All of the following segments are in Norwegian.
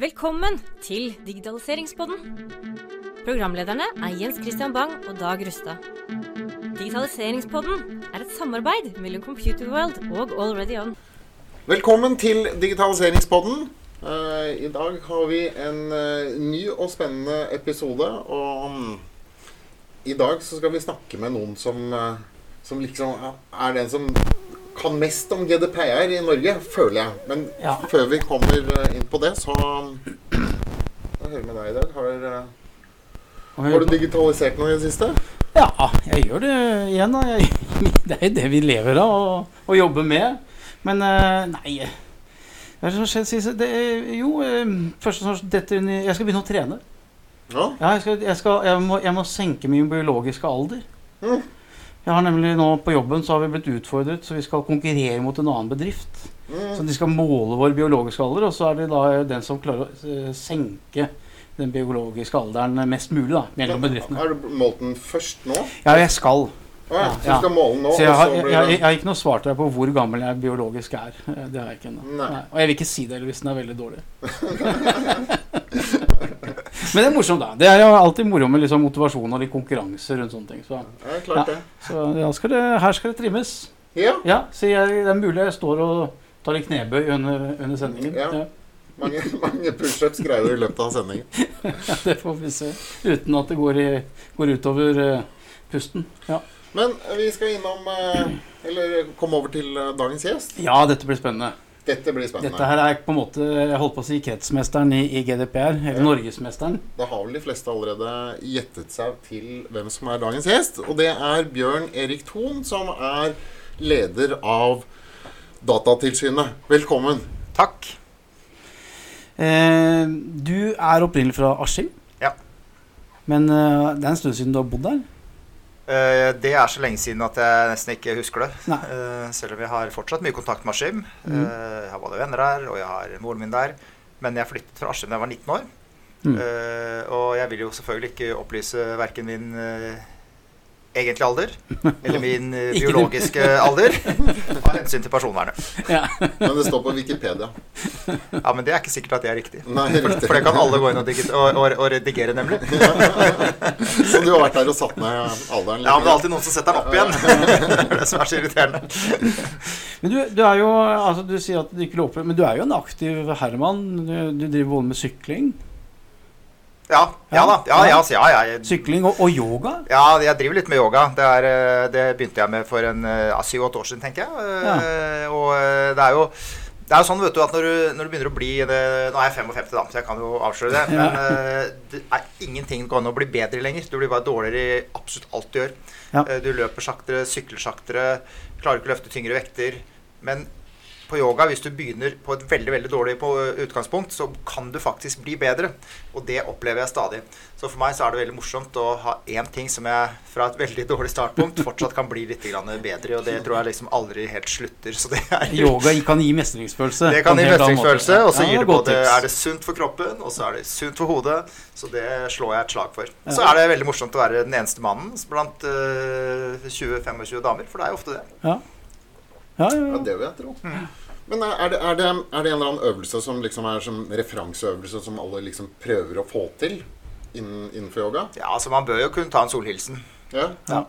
Velkommen til Digitaliseringspodden. Programlederne er Jens Christian Bang og Dag Rustad. Digitaliseringspodden er et samarbeid mellom Computerworld og Already On. Velkommen til Digitaliseringspodden. Eh, I dag har vi en eh, ny og spennende episode. Og mm, i dag så skal vi snakke med noen som, eh, som liksom er den som kan mest om GDPR i Norge, føler jeg. Men Ja. før vi kommer eh, inn på det, så Hva hører med deg i dag. Har, har du digitalisert noe i det siste? Ja, jeg gjør det igjen. da. Jeg, det er jo det vi lever av og, og jobber med. Men eh, nei Hva er det som skjer sist? Er- jo, første først og dette inn i Jeg skal begynne å trene. Ja. Ja, jeg, skal, jeg, skal, jeg, må, jeg må senke min biologiske alder. Mm. Jeg har nemlig nå På jobben så har vi blitt utfordret, så vi skal konkurrere mot en annen bedrift. Så Mm. de skal måle vår biologiske alder, og så er det da den som klarer å eh, senke den biologiske alderen mest mulig da, mellom bedriftene. Har du målt den først nå? Ja, jeg skal. Å ja, så du skal måle den nå, Så jeg har, så jeg, jeg, jeg har ikke noe svar til deg på hvor gammel jeg biologisk er. Eh, Det har jeg ikke ennå. Og jeg vil ikke si det heller hvis den er veldig dårlig. Men det er morsomt, da. Det er jo alltid moro med liksom motivasjon og litt konkurranse rundt sånne ting. Så, Ja, klart det. så ja, skal det, her skal det trimmes. Ja. Ja, så jeg, det er mulig jeg står og tar litt knebøy under, under sendingen. Ja. Mange, mange pushups greier du i løpet av sendingen. ja, det får vi se. Uten at det går, i, går utover uh, pusten. Ja. Men vi skal innom uh, Eller komme over til uh, dagens gjest. ja, dette blir spennende. Dette blir spennende. Dette her er på en måte jeg holdt på å si kretsmesteren i, i GDPR. Eller Ja. norgesmesteren. Da har vel de fleste allerede gjettet seg til hvem som er dagens gjest. Og det er Bjørn Erik Thon, som er leder av Datatilsynet. Velkommen. Takk. Eh, du er opprinnelig fra Askim. Ja. Men eh, det er en stund siden du har bodd der. Eh, Det er så lenge siden at jeg nesten ikke husker det. Nei. Eh, Selv om jeg har fortsatt mye kontakt med Askim. Mm. Eh, Jeg har både venner her, og jeg har moren min der. Men jeg flyttet fra Askim da jeg var 19 år. Mm. Og jeg vil jo selvfølgelig ikke opplyse verken min egentlige alder eller min eh, biologiske alder av hensyn til personvernet. Ja. Men det står på Wikipedia. Ja, Men det er ikke sikkert at det er riktig. Nei, riktig. For det kan alle gå inn og, digit og, og, og redigere, nemlig. Så du har vært der og satt ned alderen Ja, men det er alltid noen som setter den opp igjen. Det er det som er så irriterende. Men du, du er jo altså Du sier at du ikke lover, men du er jo en aktiv herremann. Du, du driver både med sykling, Ja, ja da. Ja, ja, ja, ja, jeg, sykling og, og yoga. ja, jeg driver litt med yoga. Det, er, eh, det begynte jeg med for en eh, syv-åtte år siden, tenker jeg. Eh, Og det er jo det er jo sånn vet du, at når du, når du begynner å bli det, Nå er jeg 55, da, så jeg kan jo avsløre det. Men ja. det er ingenting går an å bli bedre lenger. Du blir bare dårligere i absolutt alt du gjør. Ja. Du løper saktere, sykler saktere, klarer ikke å løfte tyngre vekter. Men på yoga, hvis du begynner på et veldig veldig dårlig på utgangspunkt, så kan du faktisk bli bedre. Og det opplever jeg stadig. Så for meg så er det veldig morsomt å ha én ting som jeg fra et veldig dårlig startpunkt fortsatt kan bli litt grann bedre. Og det tror jeg liksom aldri helt slutter. Så det er Yoga kan gi mestringsfølelse. det kan gi mestringsfølelse, og så Ja, gir det både. Er det sunt for kroppen, og så er det sunt for hodet. Så det slår jeg et slag for. Så er det veldig morsomt å være den eneste mannen blant eh, 20-25 damer, for det er jo ofte det. Ja. Ja, ja, Ja, ja. det vil jeg tro. Men er det, er, det, er det en eller annen øvelse som liksom er som referanseøvelse som alle liksom prøver å få til innen, innenfor yoga? Ja, altså Man bør jo kunne ta en solhilsen. Ja? Ja.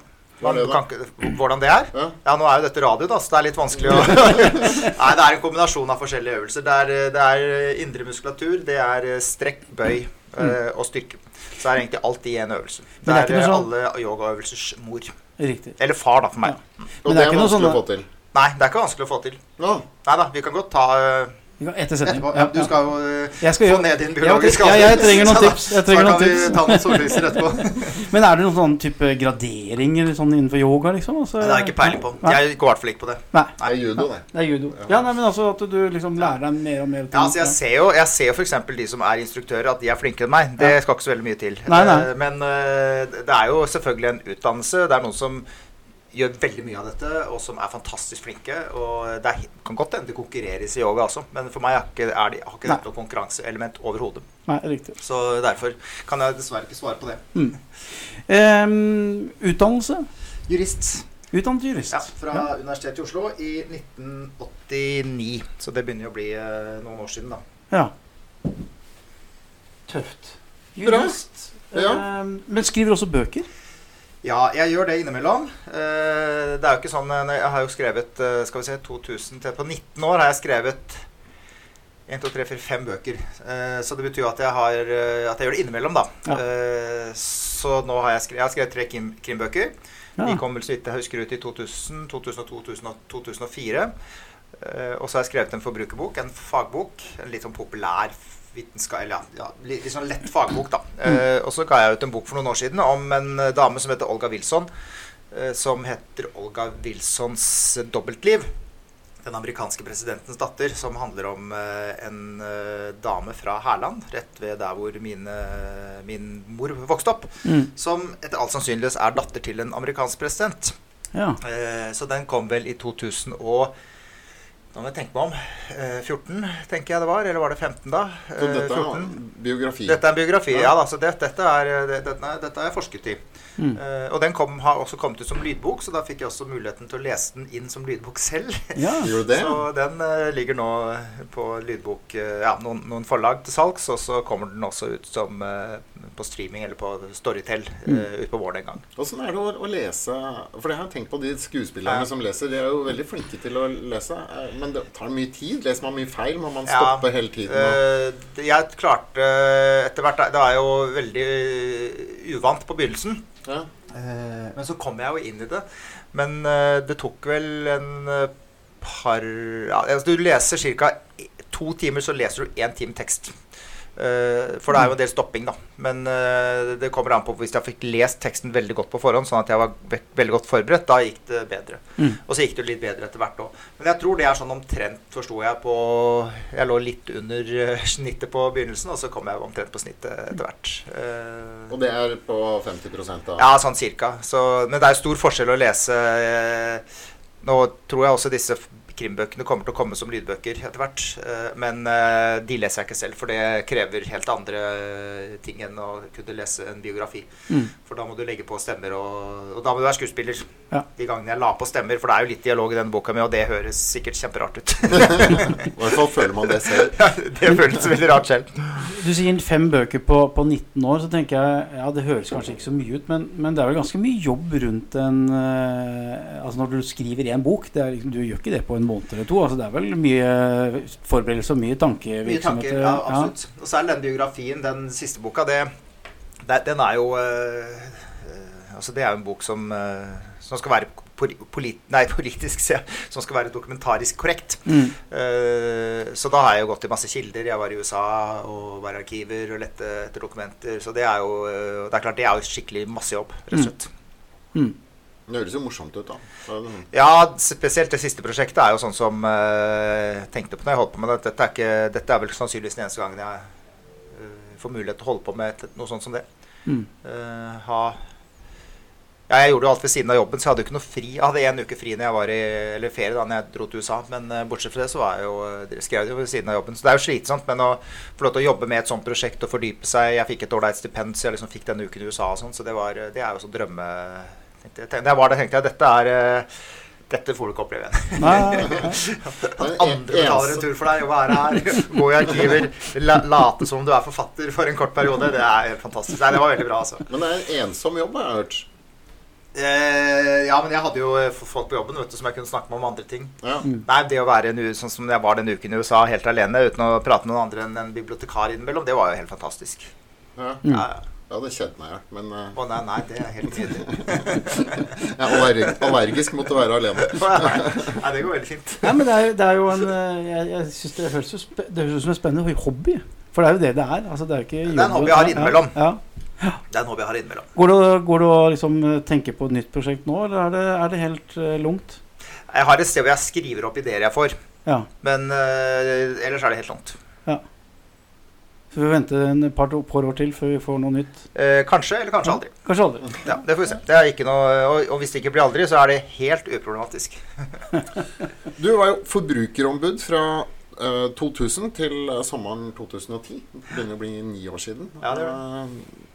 Hva er det, da? Kan hvordan det er? Ja. Ja, nå er jo dette radio, da, så det er litt vanskelig å Nei, det er en kombinasjon av forskjellige øvelser. Det er, det er indre muskulatur, det er strekk, bøy mm. og styrke. Så er egentlig alt i én øvelse. Det det er er, sånn- alle yogaøvelsers mor. Riktig. Eller far, da, for meg. Og Men det er vanskelig sånn å få til. Nei, det er ikke vanskelig å få til. Nå, Nei da, vi kan godt ta uh, Etter sending. Ja, Du skal jo eh, Jeg skal få gjøre- ned din biologiske ja, jeg trenger noen tips. Jeg trenger så da kan vi ta noen sollyser etterpå. Men er det noen sånn type graderinger sånn innenfor yoga, liksom? Altså, Det har jeg ikke peiling på. Nei. Jeg går i hvert fall ikke på det. Nei. det er judo, det. Det er judo. Ja, nei, men altså at du liksom lærer deg mer og mer ting. Ja, altså jeg ser jo, jeg ser jo f.eks. de som er instruktører, at de er flinkere enn meg. Det Ja. skal ikke så veldig mye til. Nei, nei. Eh, Men eh, det er jo selvfølgelig en utdannelse. Det er noen som gjør veldig mye av dette, og som er fantastisk flinke. Og det er, kan godt hende det konkurreres i yoga også, men for meg er ikke, er det, har ikke dette noe konkurranseelement overhodet. Så derfor kan jeg dessverre ikke svare på det. Mm. Um, utdannelse? Jurist. Utdannet jurist. Ja, fra Universitetet i Oslo i 1989. Så det begynner jo å bli uh, noen år siden, da. Ja. Tøft. Bra. Jurist. Ja. Eh, men skriver også bøker. Ja, jeg gjør det innimellom. Eh, Det er jo ikke sånn eh, Jeg har jo skrevet eh, Skal vi se 2000 til På 19 år har jeg skrevet 1, 2, 3, 4, 5 bøker. Så det betyr jo at jeg, har, at jeg gjør det innimellom, da. Ja. Så nå har jeg skrevet, jeg har skrevet tre krim, krimbøker. Ja. De kom vel så vidt jeg husker ut i 2000, 2002, 2000 og 2004. Eh, Og så har jeg skrevet en forbrukerbok, en fagbok. En litt sånn populær vitenskap... Eller ja, litt, sånn lett fagbok, da. Eh, og så ga jeg ut en bok for noen år siden om en eh, dame som heter Olga Wilson. eh, Som heter Olga Wilsons dobbeltliv. Den amerikanske presidentens datter, som handler om eh, en eh, dame fra Hærland, rett ved der hvor mine, min mor vokste opp. Mm. Som etter all sannsynlighet er datter til en amerikansk president. Ja. Eh, så den kom vel i 2000 og Nå må jeg tenke meg om. Eh, 14, tenker jeg det var. Eller var det 15, da? Så dette dette er en biografi. Dette er en biografi, Ja. ja. da, så det, dette, er, det, dette, jeg forsket i. Mm. Eh, og den kom, har også kommet ut som lydbok, så da fikk jeg også muligheten til å lese den inn som lydbok selv. ja. Gjorde det? Så den eh, ligger nå på lydbok eh, Ja, noen, noen forlag til salgs, og så kommer den også ut som eh, på streaming eller på Storytel Mm. uh, utpå våren en gang. Åssen er det å, å lese For jeg har tenkt på de skuespillerne Ja. som leser. De er jo veldig flinke til å lese. eh, Men det tar mye tid. Leser man mye feil? Må man Ja, stoppe hele tiden? Og, Eh, jeg klarte etter hvert Det er jo veldig eh, uvant på begynnelsen. ja. Eh, men så kom jeg jo inn i det. Men eh, det tok vel en eh, par ja, altså Du leser ca. to timer, så leser du én time tekst. Eh, for det er jo en del stopping, da. Men eh, det kommer an på hvis jeg fikk lest teksten veldig godt på forhånd, sånn at jeg var veldig godt forberedt, da gikk det bedre. Mm. Og så gikk det litt bedre etter hvert òg. Men jeg tror det er sånn omtrent, forsto jeg, på Jeg lå litt under eh, snittet på begynnelsen, og så kom jeg omtrent på snittet etter hvert. Eh, Og det er på 50 da? ja, sånn cirka. Så, men det er jo stor forskjell å lese Nå tror jeg også disse krimbøkene kommer til å komme som lydbøker etter hvert. eh, Men eh, de leser jeg ikke selv, for det krever helt andre ting enn å kunne lese en biografi. Mm. For da må du legge på stemmer, og, og da må du være skuespiller. Ja. De gangene jeg la på stemmer, for det er jo litt dialog i denne boka mi, og det høres sikkert kjemperart ut. I hvert fall føler man det selv. det føles veldig rart selv. Du sier fem bøker på, på 19 år, så tenker jeg ja, det høres kanskje ikke så mye ut, men, men det er vel ganske mye jobb rundt en eh, Altså når du skriver én bok, det er liksom, du gjør ikke det på en måned eller to. altså Det er vel mye forberedelse og mye Mye tanker, ja, absolutt. Og så er den biografien, den siste boka, det, det den er jo eh, Altså, det er jo en bok som, eh, som skal være poli- polit, nei, politisk, ja, som skal være dokumentarisk korrekt. Mm. Uh, så da har jeg jo gått i masse kilder. Jeg var i USA og var i arkiver og lette etter dokumenter. Så det er jo Det er klart, det er jo skikkelig masse jobb, rett og slett. Mm. Det høres jo morsomt ut, da. Sånn- Ja, spesielt det siste prosjektet er jo sånn som jeg uh, tenkte på når jeg holdt på med det. Dette er, ikke, dette er vel sannsynligvis den eneste gangen jeg uh, får mulighet til å holde på med et, noe sånt som det. Mm. Uh, ha ja, jeg gjorde jo alt ved siden av jobben, så jeg hadde jo ikke noe fri. Jeg hadde en uke fri når jeg var i eller ferie da når jeg dro til USA, men eh, bortsett fra det så var jeg jo, skrev jeg jo ved siden av jobben. Så det er jo slitsomt, men å få lov til å jobbe med et sånt prosjekt og fordype seg Jeg fikk et ålreit stipend, så jeg liksom fikk den uken i USA og sånn, så det, var, det er jo så drømme... Tenkte, jeg, da var der, tenkte jeg dette er eh, dette får du ikke oppleve igjen. Nei, nei, nei. Andre en- betaler en tur for deg å være her, gå i arkiver, la, late som du er forfatter for en kort periode. Det er helt fantastisk. Nei, det var veldig bra, altså. Men det er en ensom jobb, har jeg hørt. Eh, ja, men jeg hadde jo eh, folk på jobben vet du, som jeg kunne snakke med om andre ting. Ja. Mm. Nei, det å være en, sånn som jeg var den uken i USA, helt alene uten å prate med noen andre enn en bibliotekar innimellom, det var jo helt fantastisk. Ja. Mm. Ja, ja. Jeg hadde kjent meg, men uh, Å nei, nei, det er helt nydelig. jeg er allerg allergisk mot å være alene. nei, det går veldig fint. Nei, men det er, det er jo en eh, Jeg, jeg synes det høres ut som en spennende hobby. For det er jo det det er. Altså, det er ikke Det er en hobby jeg har Ja, innimellom. Ja. Det er en hobby jeg har innimellom. Går, det, går det å liksom eh, tenke på et nytt prosjekt nå, eller er det, er det helt uh, lungt? Jeg har et sted hvor jeg skriver opp ideer jeg får, Ja. men uh, ellers er det helt langt. Så vi vente en par, par år til før vi får noe nytt. Eh, kanskje, eller kanskje aldri. Kanskje aldri. Ja, det får vi se. Det er ikke noe, og, og hvis det ikke blir aldri, så er det helt uproblematisk. Du var jo forbrukerombud fra eh, 2000 til eh, sommeren 2010. Det begynner å bli ni år siden. Ja, det Eh,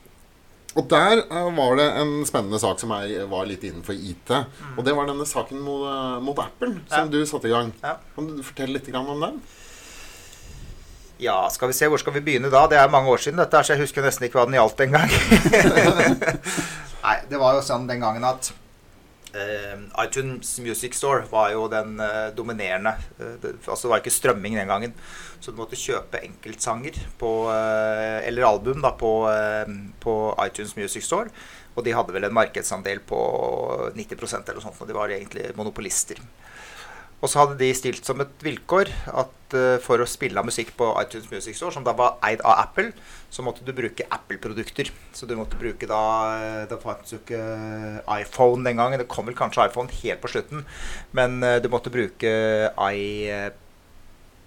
og der eh, var det en spennende sak som er, var litt innenfor IT. Og det var denne saken mot, eh, mot Apple som Ja. du satte i gang. Ja. Kan du fortelle litt om den? Ja, skal vi se, hvor skal vi begynne da? Det er mange år siden dette, her, så jeg husker nesten ikke hva den gjaldt engang. Nei, det var jo sånn den gangen at uh, iTunes Music Store var jo den uh, dominerende. uh, det, altså det var ikke strømming den gangen. Så du måtte kjøpe enkeltsanger på, eh, eller album da, på, eh, på iTunes Music Store. Og de hadde vel en markedsandel på 90% eller noe sånt, og de var egentlig monopolister. Og så hadde de stilt som et vilkår at uh, for å spille av musikk på iTunes Music Store, som da var eid av Apple, så måtte du bruke Apple-produkter. Så du måtte bruke da eh, Det fantes jo ikke iPhone den gangen. Det kom vel kanskje iPhone helt på slutten, men uh, du måtte bruke iPod.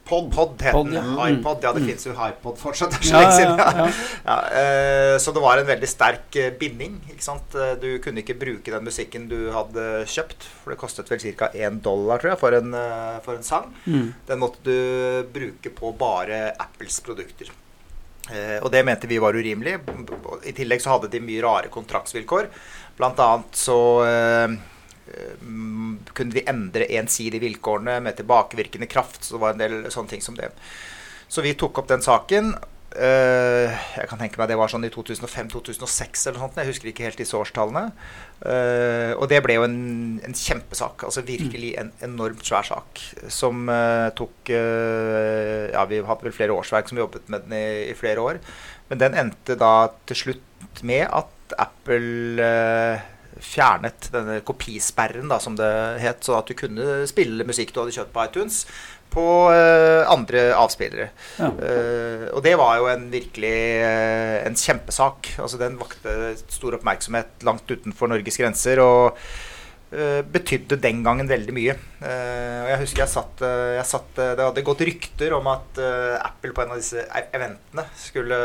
Pod. het Pod, ja. Mm. iPod. Ja, det fins jo iPod fortsatt. Det så Ja, ja, eh, så det var en veldig sterk eh, binding. Ikke sant? Eh, Du kunne ikke bruke den musikken du hadde kjøpt, for det kostet vel ca. 1 dollar tror jeg, for en, for en sang. Mm. Den måtte du bruke på bare Apples produkter. Og det mente vi var urimelig. I tillegg så hadde de mye rare kontraktsvilkår. Blant annet så mm, kunne vi endre ensidig vilkårene med tilbakevirkende kraft. Så det var en del sånne ting som det. Så vi tok opp den saken. Eh, jeg kan tenke meg det var sånn i 2005-2006 eller noe sånt. Jeg husker ikke helt disse årstallene. Eh, og det ble jo en, en kjempesak. Altså virkelig en enormt svær sak. Som eh, tok eh, Ja, vi hadde vel flere årsverk som jobbet med den i, i flere år. Men den endte da til slutt med at Apple eh, fjernet denne kopisperren, da, som det het, så at du kunne spille musikk du hadde kjøpt på iTunes, på uh, andre avspillere. Ja. Uh, og det var jo en virkelig uh, en kjempesak. Altså Den vakte stor oppmerksomhet langt utenfor Norges grenser. og betydde den gangen veldig mye. Og jeg husker jeg satt, jeg satt Det hadde gått rykter om at Apple på en av disse e- eventene skulle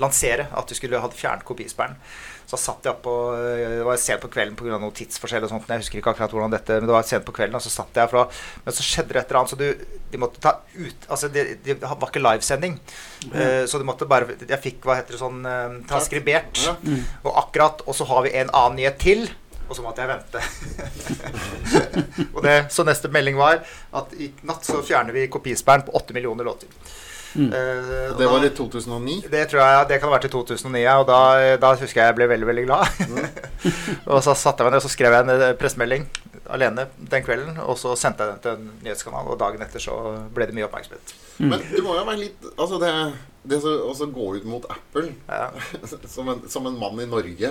lansere at du skulle hatt fjernet kopisperren. Så satt jeg opp og Det var sent på kvelden pga. noe tidsforskjell og sånt. Jeg husker ikke akkurat hvordan dette Men det var sent på kvelden, og så satt jeg fra Men så skjedde det et eller annet, så du, de måtte ta ut Altså, det de var ikke livesending. Eh, så du måtte bare Jeg fikk, hva heter det sånn uh, Transkribert. Ja. Og akkurat Og så har vi en annen nyhet til. Og så måtte jeg vente. og det, så neste melding var at i natt så fjerner vi kopisperren på 8 millioner låter. Mm. Eh, Det var i 2009. det tror jeg det kan ha vært i 2009, ja, og da, da husker jeg jeg ble veldig veldig glad. og så satte jeg meg ned og så skrev jeg en pressemelding alene den kvelden. Og så sendte jeg den til en nyhetskanal, og dagen etter så ble det mye oppmerksomhet. Men du må jo være litt Altså, det, det å gå ut mot Apple Ja. som en, som en mann i Norge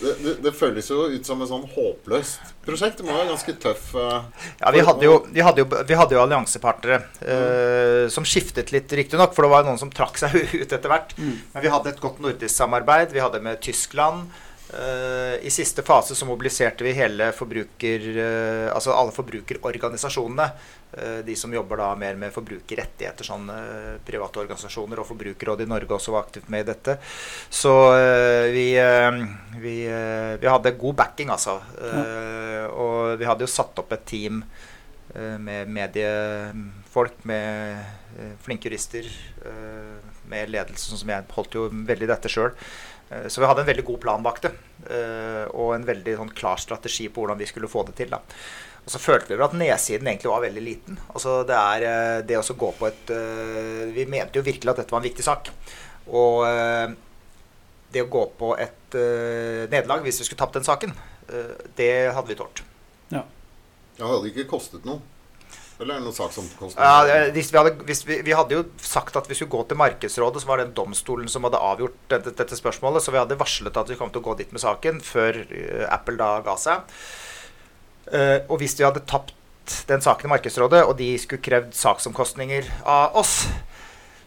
det, det, det føles jo ut som et sånn håpløst prosjekt. Det må være ganske tøff uh, Ja, vi hadde jo, vi hadde jo, vi hadde jo alliansepartnere eh, som skiftet litt, riktignok, for det var jo noen som trakk seg ut etter hvert. Men vi hadde et godt nordisk samarbeid. Vi hadde med Tyskland. Eh, I siste fase så mobiliserte vi hele forbruker... eh, altså alle forbrukerorganisasjonene. eh, de som jobber da mer med forbrukerrettigheter, sånn private organisasjoner. Og Forbrukerrådet i Norge også var aktivt med i dette. Så vi, vi, vi hadde god backing, altså. Eh, og vi hadde jo satt opp et team med mediefolk, med flinke jurister, med ledelse, sånn som jeg holdt jo veldig dette sjøl. Så vi hadde en veldig god plan bak det, eh, og en veldig sånn, klar strategi på hvordan vi skulle få det til. Da. Og så følte vi vel at nedsiden egentlig var veldig liten. Altså det er eh, det å gå på et eh, Vi mente jo virkelig at dette var en viktig sak. Og eh, det å gå på et eh, nederlag hvis vi skulle tapt den saken, eh, det hadde vi tålt. Ja, det hadde ikke kostet noe. Eller er det noen sak som koster Ja, hvis vi, hadde, hvis vi, vi hadde jo sagt at vi skulle gå til Markedsrådet, så var det den domstolen som hadde avgjort dette, dette spørsmålet. Så vi hadde varslet at vi kom til å gå dit med saken før eh, Apple da ga seg. Eh, og hvis vi hadde tapt den saken i Markedsrådet, og de skulle krevd saksomkostninger av oss,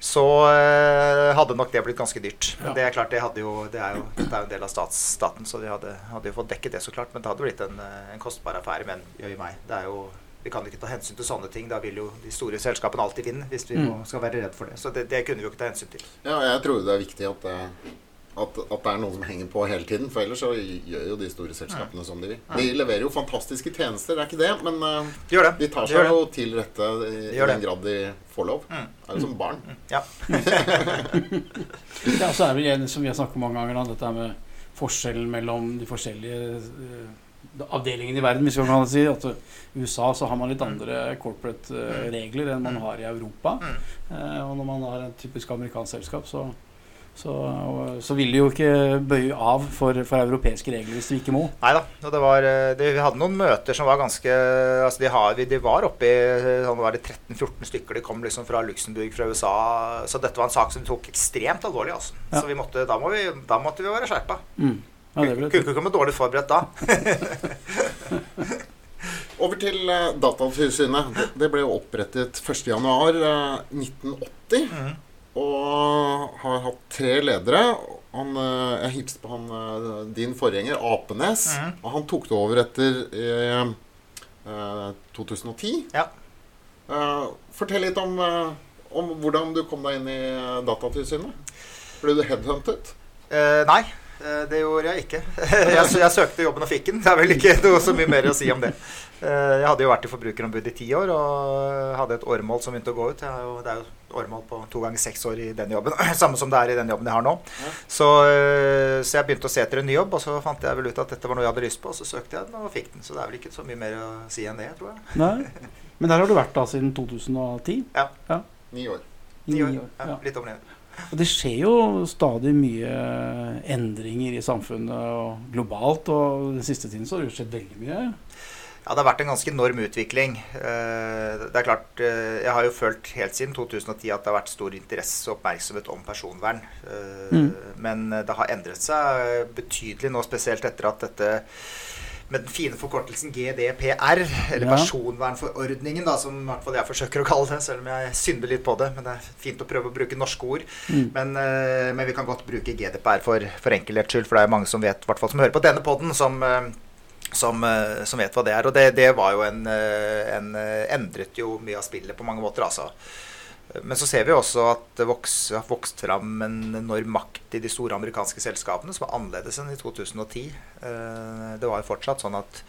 så øh, hadde nok det blitt ganske dyrt. Men Ja. det er klart, det, hadde jo, det, er jo, det er jo en del av stats, staten, så de hadde, hadde jo fått dekket det, så klart. Men det hadde blitt en, en kostbar affære. Men jøye meg, det er jo vi kan ikke ta hensyn til sånne ting. Da vil jo de store selskapene alltid vinne, hvis vi Mm. må, skal være redd for det. Så det, det kunne vi jo ikke ta hensyn til. Ja, jeg tror det er viktig at det, at, at det er noen som henger på hele tiden. For ellers så gjør jo de store selskapene som de vil. De leverer jo fantastiske tjenester, det er ikke det. Men uh, De gjør det. de tar De seg jo til rette i, De i den grad de får lov. Mm. Er jo som barn. Ja. Ja, så er det som vi har snakket om mange ganger, da, dette med forskjellen mellom de forskjellige eh, avdelingen i verden, hvis man kan si. At USA så har man litt andre corporate eh, regler enn man har i Europa. Mm. Eh, og når man har et typisk amerikansk selskap, så, så, så vil de jo ikke bøye av for, for europeiske regler hvis de ikke må. Nei da. og Det var, eh, vi hadde noen møter som var ganske altså de, har, de var oppe i sånn var det 13-14 stykker. De kom liksom fra Luxembourg, fra USA. Så dette var en sak som vi tok ekstremt alvorlig. Altså. Ja. Så vi måtte, da, må vi, da måtte vi være skjerpa. Mm. Ja, Kunne ikke komme dårlig forberedt da. Over til eh, Datatilsynet. Det, ble jo opprettet 1.1.1980. Mm. Og har hatt tre ledere. Han, eh, jeg hilste på han, eh, din forgjenger, Apenes. Mm. Og han tok det over etter eh, eh, 2010. Ja. Eh, fortell litt om, eh, om hvordan du kom deg inn i eh, Datatilsynet. Ble du headhuntet? Eh, nei, eh, det gjorde jeg ikke. jeg, jeg søkte jobben og fikk den. Det er vel ikke noe så mye mer å si om det. Eh, jeg hadde jo vært i Forbrukerombudet i ti år og hadde et åremål som begynte å gå ut. Jeg har jo, det er jo åremål på to ganger seks år i den jobben. Samme som det er i den jobben jeg har nå. Så, eh, så jeg begynte å se etter en ny jobb, og så fant jeg vel ut at dette var noe jeg hadde lyst på. Og så søkte jeg den og fikk den. Så det er vel ikke så mye mer å si enn det, tror jeg. Nei. Men der har du vært da siden 2010? Ja. ja. Ni år. ni år. Ja. litt over ni år. Og det skjer jo stadig mye endringer i samfunnet og globalt, og den siste tiden så har det skjedd veldig mye. Ja, det har vært en ganske enorm utvikling. Eh, Det er klart, eh, Jeg har jo følt helt siden 2010 at det har vært stor interesse og oppmerksomhet om personvern. Eh, Mm. Men det har endret seg betydelig nå, spesielt etter at dette med den fine forkortelsen GDPR, eller Ja. personvernforordningen, da, som i hvert fall jeg forsøker å kalle det, selv om jeg synder litt på det. Men det er fint å prøve å bruke norske ord. Mm. Men, eh, men vi kan godt bruke GDPR for, for enkelhets skyld, for det er mange som vet, i hvert fall som hører på denne podden, som, eh, som, eh, som vet hva det er. Og det, det var jo en, en Endret jo mye av spillet på mange måter, altså. Men så ser vi også at det voks, har vokst fram en enorm makt i de store amerikanske selskapene, som er annerledes enn i 2010. Eh, Det var jo fortsatt sånn at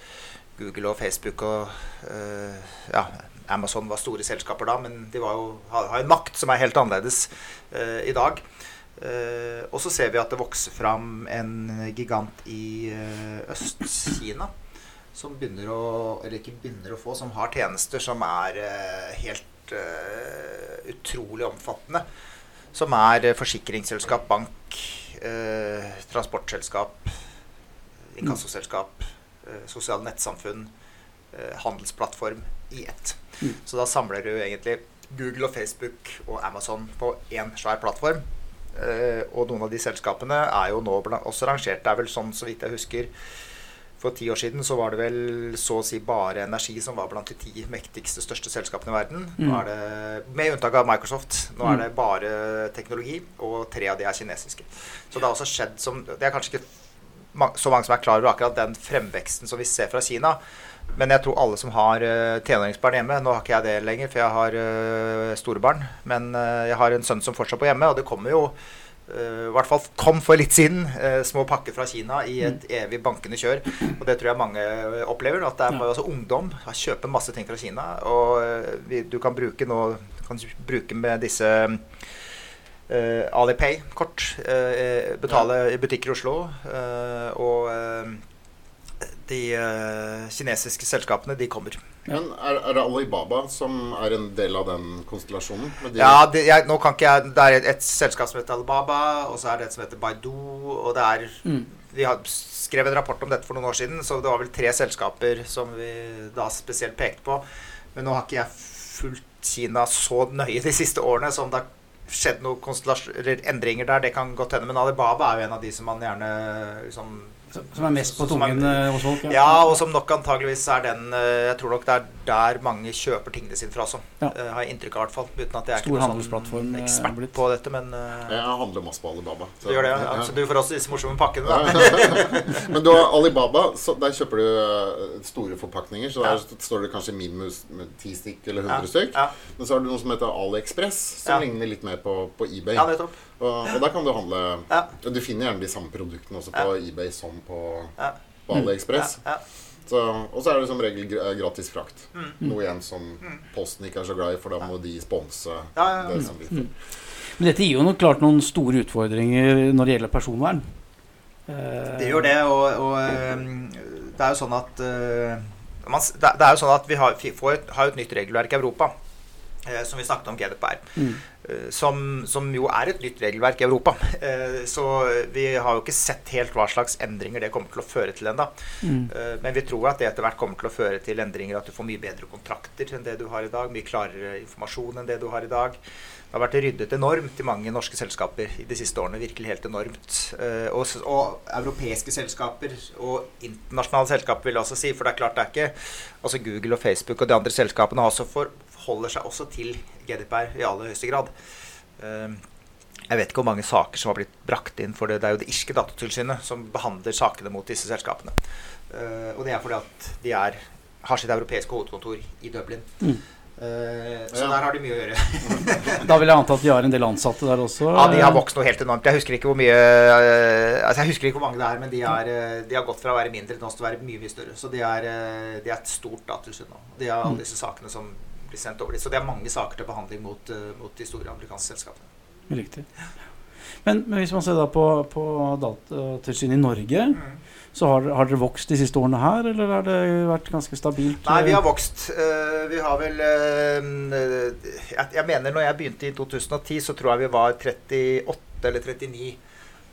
Google og Facebook og eh, ja, Amazon var store selskaper da, men de var jo, har, en makt som er helt annerledes eh, i dag. Og så ser vi at det vokser fram en gigant i Øst-Kina som begynner å Eller ikke begynner å få, som har tjenester som er eh, helt uh, utrolig omfattende. Som er eh, forsikringsselskap, bank, uh, transportselskap, inkassoselskap, uh, sosiale nettsamfunn, handelsplattform i ett. Mm. Så da samler du egentlig Google og Facebook og Amazon på én svær plattform. Og noen av de selskapene er jo nå også rangert. Det er vel sånn, så vidt jeg husker For ti år siden så var det vel så å si bare energi som var blant de ti mektigste, største selskapene i verden. Nå Mm. er det, Med unntak av Microsoft. Nå er det bare teknologi, og tre av de er kinesiske. Så det har også skjedd som Det er kanskje ikke så mange som er klar over akkurat den fremveksten som vi ser fra Kina. Men jeg tror alle som har uh, tenåringsbarn hjemme Nå har ikke jeg det lenger, for jeg har uh, store barn. Men uh, jeg har en sønn som fortsatt bor hjemme, og det kommer jo eh, i hvert fall kom for litt siden eh, små pakker fra Kina i et evig bankende kjør. Og det tror jeg mange eh, opplever. At det er Ja. bare altså, ungdom kjøper masse ting fra Kina. Og eh, vi, du kan bruke nå kan bruke med disse uh, Alipay-kort. Uh, betale i butikker i Oslo. Uh, og eh, de uh, kinesiske selskapene, de kommer. Men er, er det Alibaba som er en del av den konstellasjonen? Med de- Ja, det, jeg, nå kan ikke jeg Det er et, et selskap som heter Alibaba, og så er det et som heter Baidu, og det er Mm. Vi har skrevet en rapport om dette for noen år siden, så det var vel tre selskaper som vi da spesielt pekte på. Men nå har ikke jeg fulgt Kina så nøye de siste årene som det har skjedd noen endringer der. Det kan godt hende. Men Alibaba er jo en av de som man gjerne liksom Som er mest på tungen eh, hos folk? Ja, og som nok antageligvis er den eh, Jeg tror nok det er der mange kjøper tingene sine fra også. Ja. Uh, har jeg inntrykk av, i hvert fall. Uten at jeg er Stor ikke noen handelsplattform, sånn ekspert blitt. på dette, men uh, Jeg handler masse på Alibaba. du gjør det, ja. ja. Så du får også disse morsomme pakkene, da. Men du har Alibaba, så der kjøper du store forpakninger. Så der Ja. står det kanskje minus med ti stykk eller Ja, 100 stykk. ja. Men så har du noe som heter AliExpress, som Ja. ligner litt mer på, på eBay. ja, nettopp. Og, og der kan du handle Ja. Du finner gjerne de samme produktene også på eBay som på, Ja. på AliExpress. Ja, ja. Så, og så er det som regel gratis frakt. Mm. Noe igjen som Posten ikke er så glad i, for da må de sponse Ja, ja, ja. det som vi får. Men dette gir jo nok klart noen store utfordringer når det gjelder personvern. Eh, Det gjør det, og, og ehm, det er jo sånn at eh, man, det, er jo sånn at vi har, får et, har et nytt regelverk i Europa, som vi snakket om GDPR. Mm. eh, Som, som jo er et nytt regelverk i Europa. Eh, Så vi har jo ikke sett helt hva slags endringer det kommer til å føre til ennå. Mm. Eh, Men vi tror at det etter hvert kommer til å føre til endringer. At du får mye bedre kontrakter enn det du har i dag. Mye klarere informasjon enn det du har i dag. Det har vært ryddet enormt i mange norske selskaper i de siste årene. Virkelig helt enormt. Eh, Og, og europeiske selskaper og internasjonale selskaper vil jeg også si. For det er klart det er ikke Altså Google og Facebook og de andre selskapene har også for, forholder seg også til GDPR i aller høyeste grad. Eh, jeg vet ikke hvor mange saker som har blitt brakt inn for det. Det er jo det irske datatilsynet som behandler sakene mot disse selskapene. Eh, og det er fordi at de er, har sitt europeiske hovedkontor i Dublin. Mm. Eh, så Ja. der har de mye å gjøre. Da vil jeg anta at de har en del ansatte der også. Ja, De har vokst noe helt enormt. Jeg husker ikke hvor mye eh, Altså jeg husker ikke hvor mange det er, men de, er, eh, de har gått fra å være mindre til å være mye mye større. Så de er, eh, de er et stort datatilsyn nå. De har alle disse sakene som blir sendt over dit. Så det er mange saker til behandling mot, eh, mot de store amerikanske selskapene. Riktig. Men, men hvis man ser da på, på Datatilsynet i Norge, så har, har dere vokst de siste årene her, eller har det vært ganske stabilt? Nei, vi har vokst. Eh, vi har vel eh, jeg, jeg mener når jeg begynte i 2010, så tror jeg vi var 38 eller 39.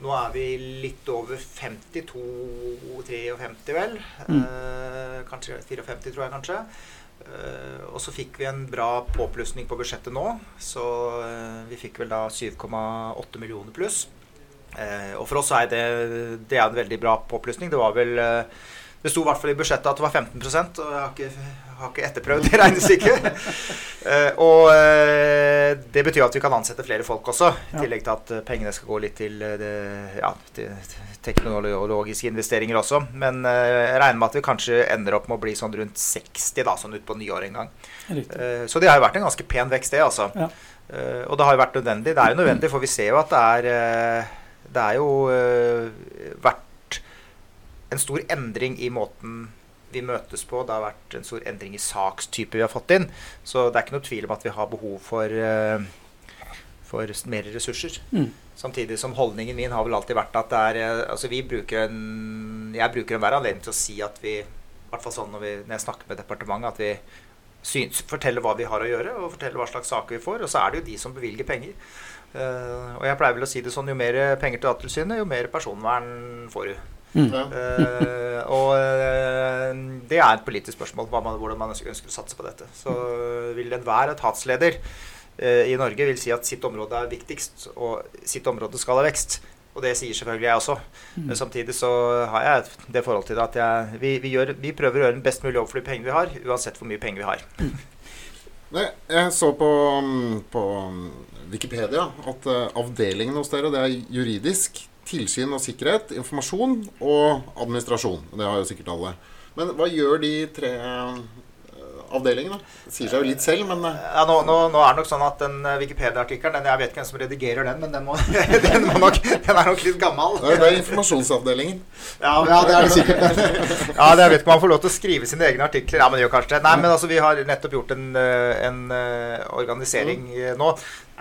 Nå er vi litt over 52-53, vel. Mm. Eh, kanskje 54, tror jeg kanskje. Eh, og så fikk vi en bra påplussing på budsjettet nå. Så eh, vi fikk vel da 7,8 millioner pluss. Eh, og for oss er det, det er en veldig bra påplussing. Det var vel det sto i hvert fall i budsjettet at det var 15% og jeg har ikke, har ikke etterprøvd det regnestykket. Eh, og eh, det betyr at vi kan ansette flere folk også, i tillegg til at eh, pengene skal gå litt til, det, ja, til teknologiske investeringer også. Men jeg regner med at vi kanskje ender opp med å bli sånn rundt 60 da, sånn utpå nyåret en gang. Riktig. Så det har jo vært en ganske pen vekst, det, altså. Ja. Og det har jo vært nødvendig. Det er jo nødvendig, for vi ser jo at det er Det er jo vært en stor endring i måten vi møtes på. Det har vært en stor endring i sakstype vi har fått inn. Så det er ikke noe tvil om at vi har behov for, uh, for mer ressurser. Mm. Samtidig som holdningen min har vel alltid vært at det er eh, Altså vi bruker en Jeg bruker enhver anledning til å si at vi I hvert fall sånn når, vi, når jeg snakker med departementet, at vi syns, forteller hva vi har å gjøre, og forteller hva slags saker vi får. Og så er det jo de som bevilger penger. Uh, og jeg pleier vel å si det sånn, jo mer penger til Datatilsynet, jo mer personvern får du. Mm. Eh, og eh, det er et politisk spørsmål hva man, hvordan man ønsker, å satse på dette. Så vil enhver etatsleder uh, i Norge vil si at sitt område er viktigst, og sitt område skal ha vekst. Og det sier selvfølgelig jeg også. Men samtidig så har jeg det forhold til det at jeg, vi, vi, gjør, vi prøver å gjøre en best mulig jobb for de pengene vi har, uansett hvor mye penger vi har. Nei, jeg så på, mm, på Wikipedia at avdelingen hos dere det er juridisk, tilsyn og sikkerhet, informasjon og administrasjon. Det har jo sikkert alle. Men hva gjør de tre eh, avdelingene? Det sier seg jo litt selv, men eh, Ja, nå, nå, nå er det nok sånn at den eh, Wikipedia-artikkelen Jeg vet ikke hvem som redigerer den, men den, må, den, må nok, den er nok litt gammel. det er informasjonsavdelingen. Ja, ja, det er det sikkert. ja, det, jeg vet ikke om man får lov til å skrive sine egne artikler. Ja, men det gjør kanskje det. Nei, men altså, vi har nettopp gjort en, en organisering mm. nå.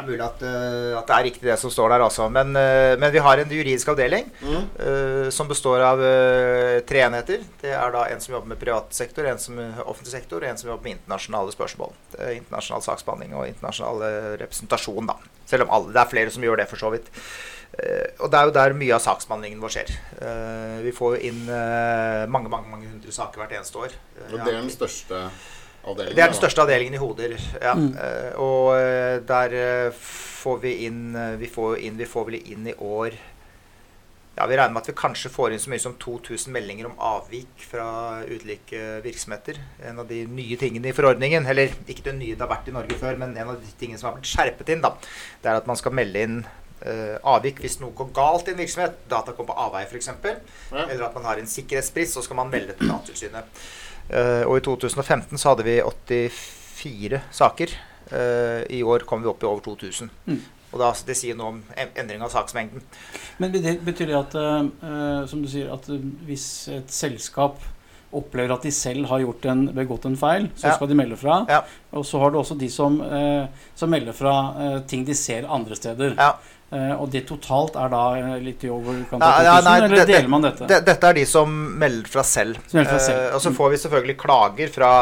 Er mulig at, uh, at det er riktig det som står der, altså. Men, uh, men vi har en juridisk avdeling Mm. uh, som består av tre enheter. Det er da en som jobber med privat sektor, en som offentlig sektor, og en som jobber med internasjonale spørsmål. Er internasjonal saksbehandling og internasjonal representasjon, da. Selv om alle, det er flere som gjør det, for så vidt. Og det er jo der mye av saksbehandlingen vår skjer. Vi får jo inn mange, mange, mange hundre saker hvert eneste år. Og det er den største avdelingen. det er den største avdelingen i Hoder. Ja. Mm. Eh, og eh, der eh, får vi inn Vi får inn Vi får vel inn i år Ja, Vi regner med at vi kanskje får inn så mye som 2000 meldinger om avvik fra ulike virksomheter. En av de nye tingene i forordningen, eller ikke det nye det har vært i Norge før, men en av de tingene som har blitt skjerpet inn, da, det er at man skal melde inn eh, avvik hvis noe går galt i en virksomhet. Data kommer på avveie, f.eks. Ja. Eller at man har en sikkerhetsbrist, så skal man melde til Datatilsynet. Eh, og i 2015 så hadde vi 84 saker. Eh, I år kom vi opp i over 2000. Mm. Og da, Det sier noe om endring av saksmengden. Men det betyr det at, eh, som du sier, at hvis et selskap opplever at de selv har gjort en, begått en feil, så Ja. skal de melde fra. Ja. Og så har du også de som, som melder fra ting de ser andre steder. Ja. Eh, og det totalt er da eh, litt i overkant av ja, 2000, nei, eller det- deler man dette? Det, dette er de som melder fra selv. Melder fra selv. Eh, og så får vi selvfølgelig klager fra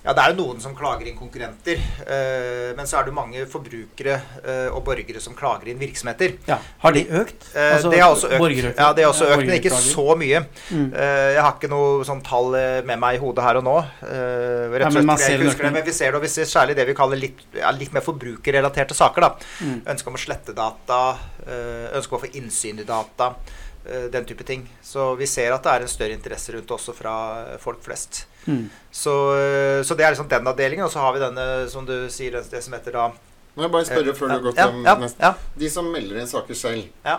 Ja, det er jo noen som klager inn konkurrenter. Eh, men så er det mange forbrukere eh, og borgere som klager inn virksomheter. ja. Har de økt? Eh, Altså, det har også økt. Ja, det har også økt, men ikke så mye. Mm. Eh, jeg har ikke noe sånn tall eh, med meg i hodet her og nå. Eh, rett og men slett fordi jeg husker det, men vi ser det, og vi ser særlig det vi kaller litt, ja, litt mer forbrukerrelaterte saker. da. Mm. Ønske om å slette data, eh, ønske om å få innsyn i data, eh, den type ting. Så vi ser at det er en større interesse rundt det også fra eh, folk flest. Mm. Så, eh, så det er liksom den avdelingen, og så har vi denne, som du sier, det, som heter da Må jeg bare spørre før du går ja, til ja, neste ja, De som melder inn saker selv, ja.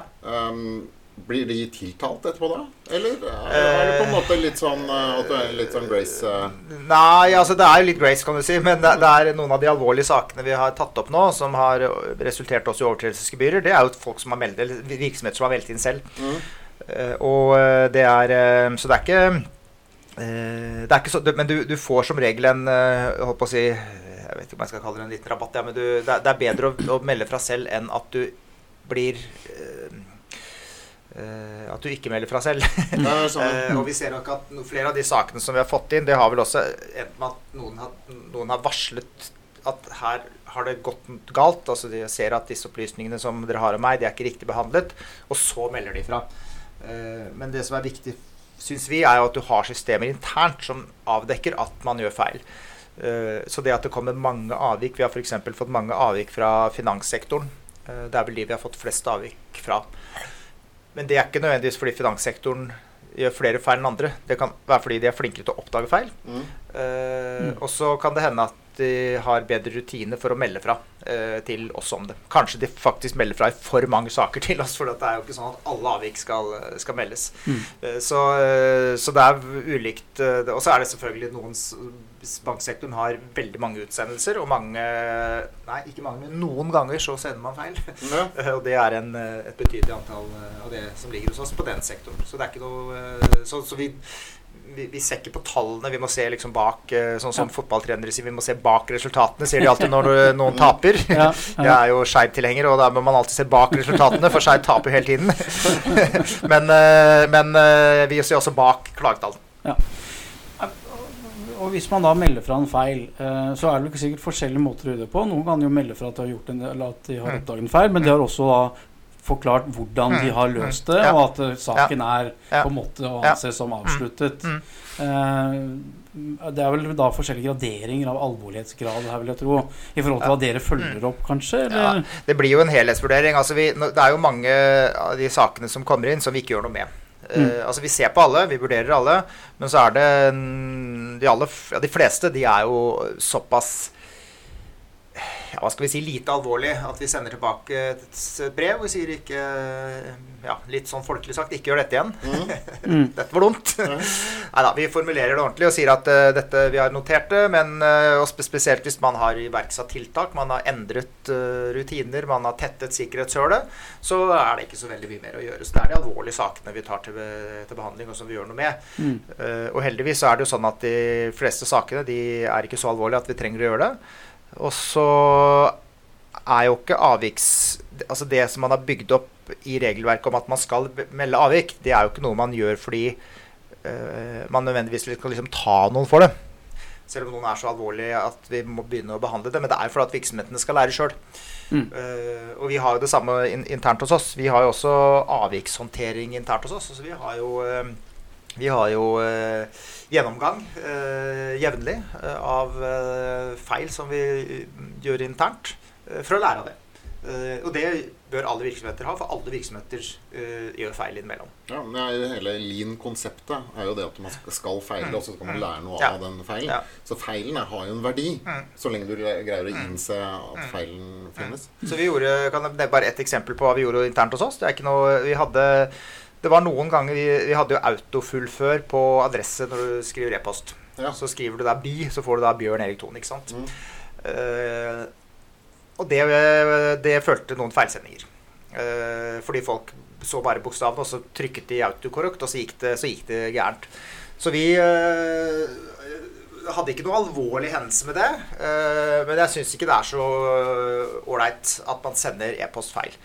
Blir de tiltalt etterpå da? Eller er det på en måte litt sånn eh, at du er litt sånn Grace eh, Nei, altså det er jo litt grace, kan du si. Men det, det er noen av de alvorlige sakene vi har tatt opp nå, som har resultert også i overtredelsesgebyrer. Det er jo folk som har meldt, eller virksomheter som har meldt inn selv. mm. Eh, og eh, det er eh, Så det er ikke eh, det er ikke så, Men du, du får som regel en eh, Jeg holdt på å si Jeg vet ikke om jeg skal kalle det en liten rabatt, ja, men du, det, er, bedre å, å melde fra selv enn at du blir eh, eh, At du ikke melder fra selv. Er sånn, Eh, og vi ser nok at flere av de sakene som vi har fått inn, det har vel også endt med at noen har, noen har varslet at her har det gått galt. Altså de ser at disse opplysningene som dere har om meg, de er ikke riktig behandlet. Og så melder de fra. Eh, men det som er viktig, syns vi, er jo at du har systemer internt som avdekker at man gjør feil. Eh, så det at det kommer mange avvik Vi har f.eks. fått mange avvik fra finanssektoren. Eh, det er vel de vi har fått flest avvik fra. Men det er ikke nødvendigvis fordi finanssektoren gjør flere feil enn andre. Det kan være fordi de er flinkere til å oppdage feil. mm. Eh, Og så kan det hende at de har bedre rutine for å melde fra eh, til oss om det. Kanskje de faktisk melder fra i for mange saker til oss, for det er jo ikke sånn at alle avvik skal, skal meldes. Mm. Eh, så, eh, så det er ulikt. eh, Og så er det selvfølgelig noen Banksektoren har veldig mange utsendelser, og mange Nei, ikke mange, men noen ganger så sender man feil. ja. Eh, Og det er en, et betydelig antall av det som ligger hos oss på den sektoren. Så det er ikke noe Så, så vi, vi, vi ser ikke på tallene. Vi må se liksom bak eh, Sånn som fotballtrenere sier, vi må se bak resultatene, sier de alltid når eh, noen taper. Ja, Jeg er jo Skeid-tilhenger, og da må man alltid se bak resultatene, for Skeid taper hele tiden. men eh, men vi ser også bak klagetall. Og hvis man da melder fra en feil, så er det jo ikke sikkert forskjellige måter å gjøre det på. Noen kan jo melde fra at de har, gjort en, at de har Mm. oppdaget en feil, men de har også da forklart hvordan de Mm, har mm, løst det, og at eh, saken er på en måte å anse som avsluttet. Mm, Eh, det er vel da forskjellige graderinger av alvorlighetsgrad her, vil jeg tro, i forhold til hva dere følger opp, kanskje? Eller? Ja, det blir jo en helhetsvurdering. Altså vi, det er jo mange av de sakene som kommer inn, som vi ikke gjør noe med. Mm. Uh, altså Vi ser på alle, vi vurderer alle, men så er det de, aller, ja, de fleste de er jo såpass ja, hva skal vi si, lite alvorlig at vi sender tilbake et brev og sier ikke ja, Litt sånn folkelig sagt ikke gjør dette igjen. Mm. Mm. Dette var dumt. Mm. Nei da, vi formulerer det ordentlig og sier at uh, dette, vi har notert det, men uh, spesielt hvis man har iverksatt tiltak, man har endret uh, rutiner, man har tettet sikkerhetshullet, så er det ikke så veldig mye mer å gjøre. Så det er de alvorlige sakene vi tar til, til behandling, og som vi gjør noe med. Mm. Uh, og heldigvis så er det jo sånn at de fleste sakene de er ikke så alvorlige at vi trenger å gjøre det. Og så er jo ikke avviks... Altså det som man har bygd opp i regelverket om at man skal melde avvik, det er jo ikke noe man gjør fordi uh, man nødvendigvis skal liksom ta noen for det. Selv om noen er så alvorlige at vi må begynne å behandle det. Men det er for at virksomhetene skal lære sjøl. Mm. og vi har jo det samme in internt hos oss. Vi har jo også avvikshåndtering internt hos oss. Altså vi har jo uh, vi har jo eh, gjennomgang eh, jevnlig eh, av eh, feil som vi eh, gjør internt, for å lære av det. Eh, og det bør alle virksomheter ha, for alle virksomheter gjør feil innimellom. Ja, men det er jo hele lean-konseptet er jo det at man skal- feile, og så skal man lære noe Mm. Ja. av den feilen. Ja. Så feilen har jo en verdi, Mm. så lenge du greier å innse at feilen finnes. Så vi gjorde, kan jeg bare ett eksempel på hva vi gjorde internt hos oss. Det er ikke noe, vi hadde det var noen ganger vi, vi hadde jo autofullfør på adresse når du skriver e-post. Ja. Så skriver du da by, så får du da Bjørn Erik Thon, ikke sant. Mm. Uh, og det, det følte noen feilsendinger. Uh, fordi folk så bare bokstavene, og så trykket de autokorrekt, og så gikk det, så gikk det gærent. Så vi uh, hadde ikke noe alvorlig hendelse med det. men jeg syns ikke det er så ålreit at man sender e-post feil.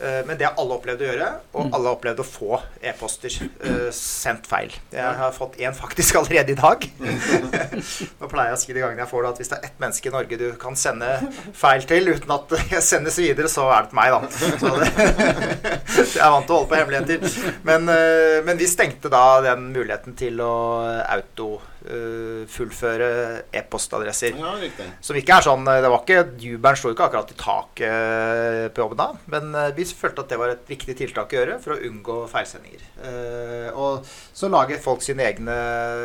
Eh, Men det har alle opplevd å gjøre, og alle har opplevd å få e-poster uh, sendt feil. Jeg har fått én faktisk allerede i dag. Nå pleier jeg å si de gangene jeg får det, at hvis det er ett menneske i Norge du kan sende feil til uten at jeg sendes videre, så er det til meg, da. Så det, jeg er vant til å holde på hemmeligheter. Men, uh, men vi stengte da den muligheten til å auto eh, fullføre e-postadresser. Ja. Som ikke er sånn Det var ikke Jubelen sto ikke akkurat i taket eh, på jobben da, men eh, vi følte at det var et viktig tiltak å gjøre for å unngå feilsendinger. Eh, og så lager folk sine egne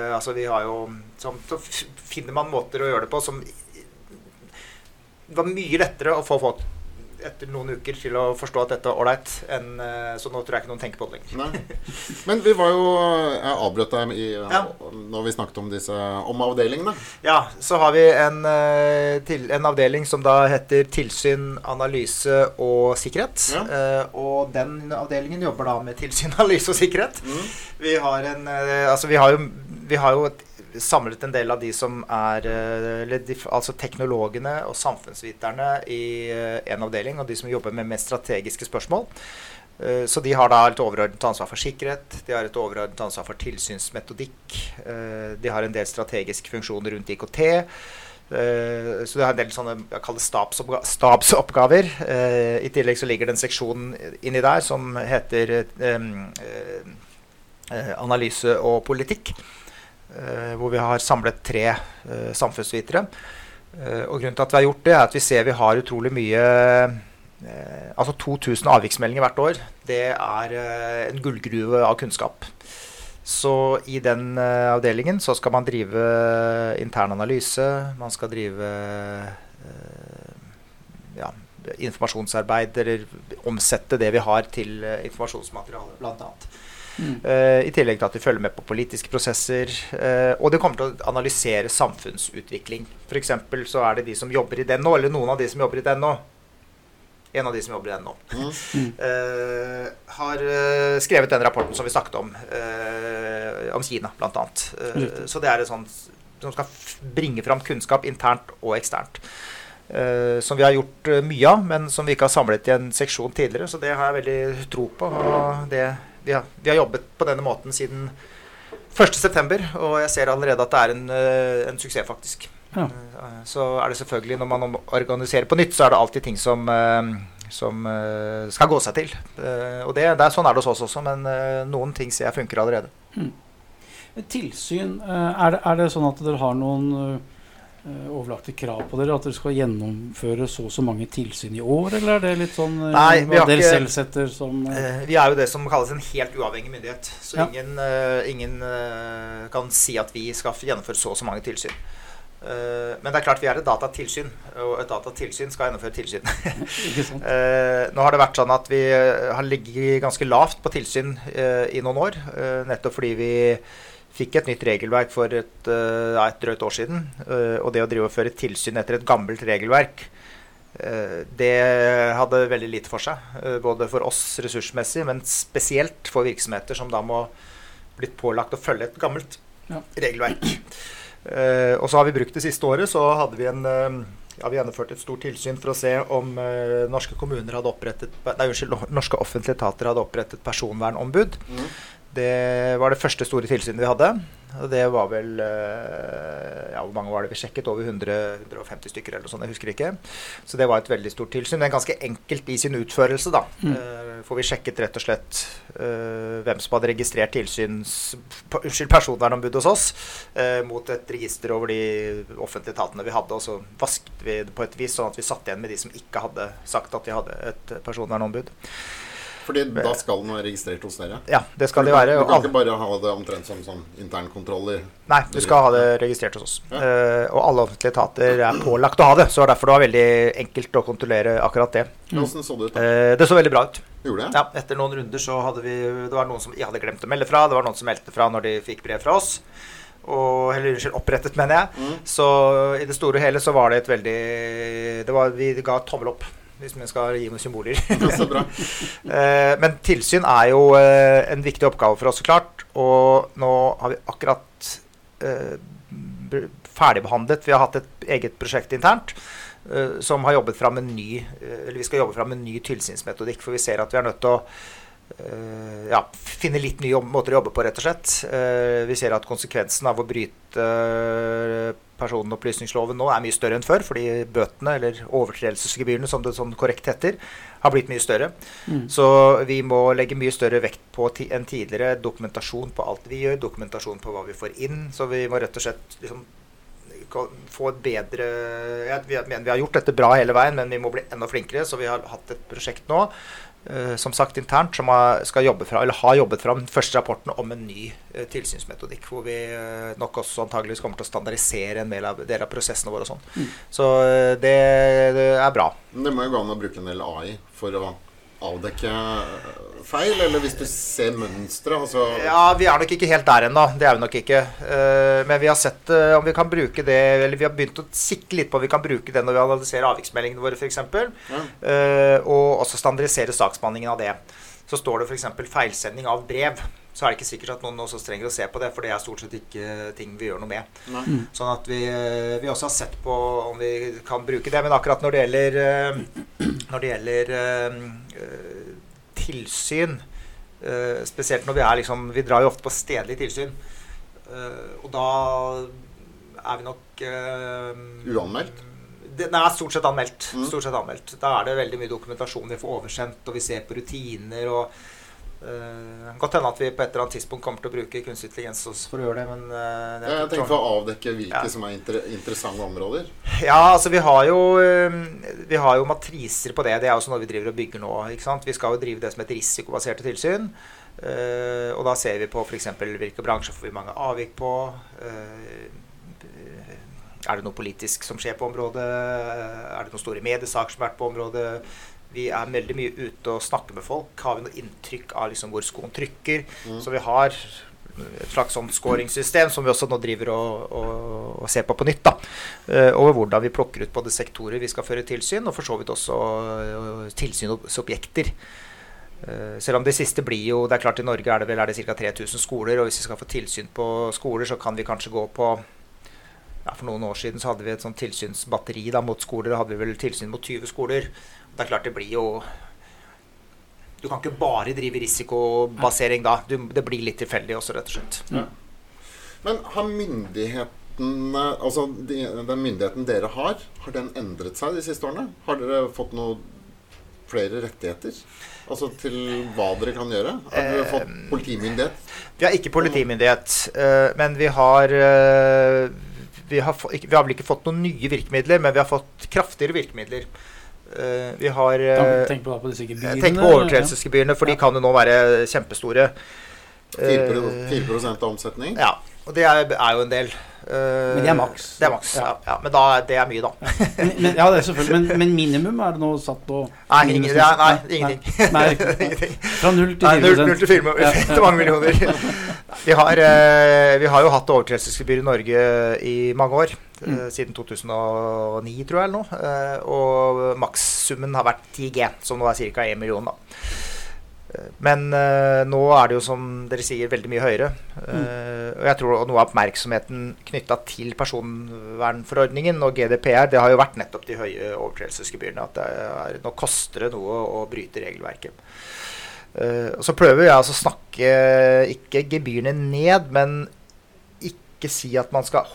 Altså vi har jo som, Så finner man måter å gjøre det på som Det var mye lettere å få folk etter noen uker til å forstå at dette er ålreit, eh, Så nå tror jeg ikke noen tenker på det lenger. Nei. Men vi var jo Jeg avbrøt deg i, Ja. når vi snakket om disse Om avdelingene. Ja, så har vi en, eh, til, en avdeling som da heter tilsyn, analyse og sikkerhet. Ja. Eh, og den avdelingen jobber da med tilsyn, analyse og sikkerhet. Mm. Vi har en Altså, vi har jo, vi har jo et, samlet en del av de som er eh, Altså teknologene og samfunnsviterne i eh, en avdeling, og de som jobber med mest strategiske spørsmål. Eh, Så de har da et overordnet ansvar for sikkerhet, de har et overordnet ansvar for tilsynsmetodikk. De har en del strategiske funksjoner rundt IKT. Så det har en del sånne jeg kaller stabsoppga stabsoppgaver. I tillegg så ligger det en seksjon inni der som heter analyse og politikk. Eh, Hvor vi har samlet tre eh, samfunnsvitere. Eh, Og grunnen til at vi har gjort det, er at vi ser vi har utrolig mye Altså 2000 avviksmeldinger hvert år. Det er en gullgruve av kunnskap. Så i den avdelingen så skal man drive intern analyse. Man skal drive ja, informasjonsarbeid, eller omsette det vi har til informasjonsmateriale, bl.a. Uh, I tillegg til at de følger med på politiske prosesser. Uh, og de kommer til å analysere samfunnsutvikling. F.eks. så er det de som jobber i den nå, eller noen av de som jobber i den nå. En av de som jobber i den nå. eh, har eh, skrevet den rapporten som vi snakket om, eh, om Kina bl.a. Uh, så det er et sånt som skal bringe fram kunnskap internt og eksternt. Uh, som vi har gjort uh, mye av, men som vi ikke har samlet i en seksjon tidligere. Så det har jeg veldig tro på. Og det, vi, har, vi har jobbet på denne måten siden 1.9., og jeg ser allerede at det er en, eh, en suksess, faktisk. Ja. Eh, Så er det selvfølgelig, når man organiserer på nytt, så er det alltid ting som, eh, som skal gå seg til. Og det, det er sånn er det hos oss også, men noen ting ser jeg funker allerede. Tilsyn, eh, er det, er det sånn at dere har noen overlagte krav på dere? At dere skal gjennomføre så og så mange tilsyn i år, eller er det litt sånn eh, Nei, vi hva dere ikke- selv setter som eh, Eh, Vi er jo det som kalles en helt uavhengig myndighet. Så Ja. ingen, eh, ingen eh, kan si at vi skal gjennomføre så og så mange tilsyn. Eh, men det er klart vi er et datatilsyn, og et datatilsyn skal gjennomføre tilsyn. Eh, nå har det vært sånn at vi eh, har ligget ganske lavt på tilsyn eh, i noen år. eh, nettopp fordi vi fikk et nytt regelverk for et, eh, et drøyt år siden. eh, og det å drive og føre tilsyn etter et gammelt regelverk, eh, det hadde veldig lite for seg. både for oss ressursmessig, men spesielt for virksomheter som da må blitt pålagt å følge et gammelt Ja. regelverk. Eh, og så har vi brukt det siste året, så hadde vi en ja, vi gjennomførte et stort tilsyn for å se om eh, norske kommuner hadde opprettet Nei, unnskyld, norske offentlige etater hadde opprettet personvernombud. Mm. Det var det første store tilsynet vi hadde. Og det var vel eh, Ja, hvor mange var det vi sjekket? Over 100, 150 stykker eller noe sånt. Jeg husker ikke. Så det var et veldig stort tilsyn. Men ganske enkelt i sin utførelse, da. Mm. Eh, for vi sjekket rett og slett uh, hvem som hadde registrert tilsyns... Unnskyld, personvernombud hos oss uh, mot et register over de offentlige etatene vi hadde. Og så vasket vi det på et vis, sånn at vi satt igjen med de som ikke hadde sagt at de hadde et personvernombud. Fordi da skal den være registrert hos dere. Ja, det skal de det være. Du kan ikke bare ha det omtrent som sånn internkontroll Nei, du skal ha det registrert hos oss. Ja. Uh, og alle offentlige etater er pålagt å ha det. Så derfor det var veldig enkelt å kontrollere akkurat det. Hvordan så det ut? Eh, det så veldig bra ut. Gjorde det? Ja, etter noen runder så hadde vi Det var noen som jeg hadde glemt å melde fra. Det var noen som meldte fra når de fikk brev fra oss. Og, eller unnskyld, opprettet, mener jeg. Mm. Så i det store og hele så var det et veldig det var, Vi ga tommel opp, hvis vi skal gi noen symboler. Eh, Men tilsyn er jo eh, en viktig oppgave for oss, så klart. Og nå har vi akkurat eh, ferdigbehandlet. Vi har hatt et eget prosjekt internt som har jobbet fram en ny Eller vi skal jobbe fram en ny tilsynsmetodikk, for vi ser at vi er nødt til å ja, finne litt nye måter å jobbe på, rett og slett. Vi ser at konsekvensen av å bryte personopplysningsloven nå er mye større enn før, fordi bøtene, eller overtredelsesgebyrene som det sånn korrekt heter, har blitt mye større. Mm. Så vi må legge mye større vekt på ti enn tidligere dokumentasjon på alt vi gjør, dokumentasjon på hva vi får inn. Så vi må rett og slett liksom få et bedre jeg, mener vi har gjort dette bra hele veien, men vi må bli enda flinkere. Så vi har hatt et prosjekt nå, som sagt internt, som skal jobbe fra, eller har jobbet fram den første rapporten om en ny eh, tilsynsmetodikk. Hvor vi eh, nok også antageligvis kommer til å standardisere en del av, del av prosessene våre og sånn. Så eh, det, det er bra. Det må jo gå an å bruke en del AI for å avdekke eh, feil, eller hvis du ser mønstre. Altså, Ja, vi er nok ikke helt der ennå. Det er vi nok ikke. Eh, men vi har sett eh, om vi kan bruke det Eller vi har begynt å sikte litt på om vi kan bruke det når vi analyserer avviksmeldingene våre, f.eks. Ja. Uh, og også standardisere saksbehandlingen av det. Så står det f.eks. feilsending av brev. Så er det ikke sikkert at noen også trenger å se på det, for det er stort sett ikke ting vi gjør noe med. Mm. Sånn at vi, eh, vi også har sett på om vi kan bruke det. Men akkurat når det gjelder, eh, når det gjelder eh, eh, tilsyn, spesielt når vi er liksom Vi drar jo ofte på stedlig tilsyn. eh, og da er vi nok Uanmeldt? Det, det er stort sett anmeldt. Mm. Stort sett anmeldt. Da er det veldig mye dokumentasjon vi får oversendt, og vi ser på rutiner. og eh, Godt hende at vi på et eller annet tidspunkt kommer til å bruke kunstig intelligens også for å gjøre det, men Uh, det ja, Jeg tenker for å avdekke hvilke Ja. som er inter interessante områder. Ja, altså vi har jo eh, Vi har jo matriser på det. Det er jo sånn noe vi driver og bygger nå. ikke sant? Vi skal jo drive det som et risikobaserte tilsyn. Uh, og da ser vi på f.eks. hvilke bransjer får vi mange avvik på. Uh, er det noe politisk som skjer på området? Er det noen store mediesaker som har vært på området? Vi er veldig mye ute og snakker med folk. Har vi noe inntrykk av liksom hvor skoen trykker? Mm. Så vi har et slags sånn scoringssystem som vi også nå driver og, og, og ser på på nytt. da, eh, Over hvordan vi plukker ut både sektorer vi skal føre tilsyn, og for så vidt også eh, tilsynsobjekter. Eh, Selv om det siste blir jo Det er klart i Norge er det vel er det ca. 3000 skoler, og hvis vi skal få tilsyn på skoler, så kan vi kanskje gå på ja, For noen år siden så hadde vi et sånt tilsynsbatteri da, mot skoler. Da hadde vi vel tilsyn mot 20 skoler. Det er klart det blir jo Du kan ikke bare drive risikobasering da. Du, det blir litt tilfeldig også, rett og slett. Men har myndighetene Altså de, den myndigheten dere har, har den endret seg de siste årene? Har dere fått noe flere rettigheter? Altså til hva dere kan gjøre? Har dere Eh, fått politimyndighet? Vi har ikke politimyndighet, eh, men vi har eh, vi har, vi har vel ikke fått noen nye virkemidler, men vi har fått kraftigere virkemidler. Eh, vi har eh, Tenk, tenk på, på disse gebyrene. Tenk på overtredelsesgebyrene, for de kan jo nå være kjempestore. 4, Eh, 4 av omsetning? Ja, og det er, er jo en del. Eh, Men det er maks. Det er maks, ja. Ja. Men da, det er mye, da. Men, men, ja, det er selvfølgelig. Men, men minimum er det nå satt på Nei, ingen, nei, nei ingenting. Nei, nei. Ingenting. Fra null til 4 null, null til 4 Ja, mange millioner. Vi har, eh, vi har jo hatt overtredelsesgebyr i Norge i mange år. Eh, Mm. Siden 2009, tror jeg. eller noe. Eh, og makssummen har vært 10 G, som nå er ca. 1 million. da. Men eh, nå er det jo, som dere sier, veldig mye høyere. Mm. og jeg tror noe av oppmerksomheten knytta til personvernforordningen og GDPR, det har jo vært nettopp de høye overtredelsesgebyrene. At det er, nå koster det noe å bryte regelverket. Uh, og så prøver jeg altså å snakke ikke gebyrene ned, men ikke si at man skal,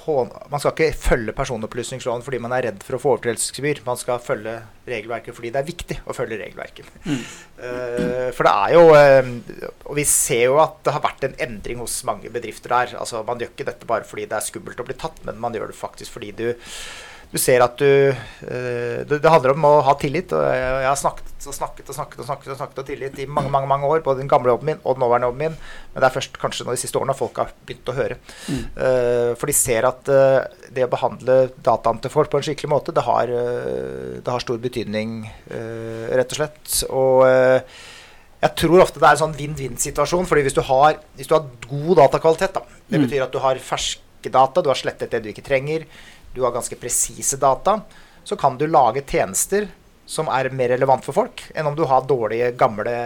man skal ikke følge personopplysningsloven fordi man er redd for å få overtredelsesgebyr. Man skal følge regelverket fordi det er viktig å følge regelverket. Mm. Uh, for det er jo uh, Og vi ser jo at det har vært en endring hos mange bedrifter der. Altså Man gjør ikke dette bare fordi det er skummelt å bli tatt, men man gjør det faktisk fordi du du ser at du eh, det, handler om å ha tillit. og Jeg, har snakket og snakket og snakket og snakket og snakket og tillit i mange mange, mange år. Både den gamle jobben min og den nåværende jobben min. Men det er først kanskje de siste årene folk har begynt å høre. Mm. Eh, for de ser at eh, det å behandle dataene til folk på en skikkelig måte, det har, det har stor betydning, rett og slett. Og jeg tror ofte det er en sånn vinn-vinn-situasjon. fordi hvis du har, hvis du har god datakvalitet, da, det Mm. betyr at du har ferske data, du har slettet det du ikke trenger, du har ganske presise data, så kan du lage tjenester som er mer relevant for folk, enn om du har dårlige, gamle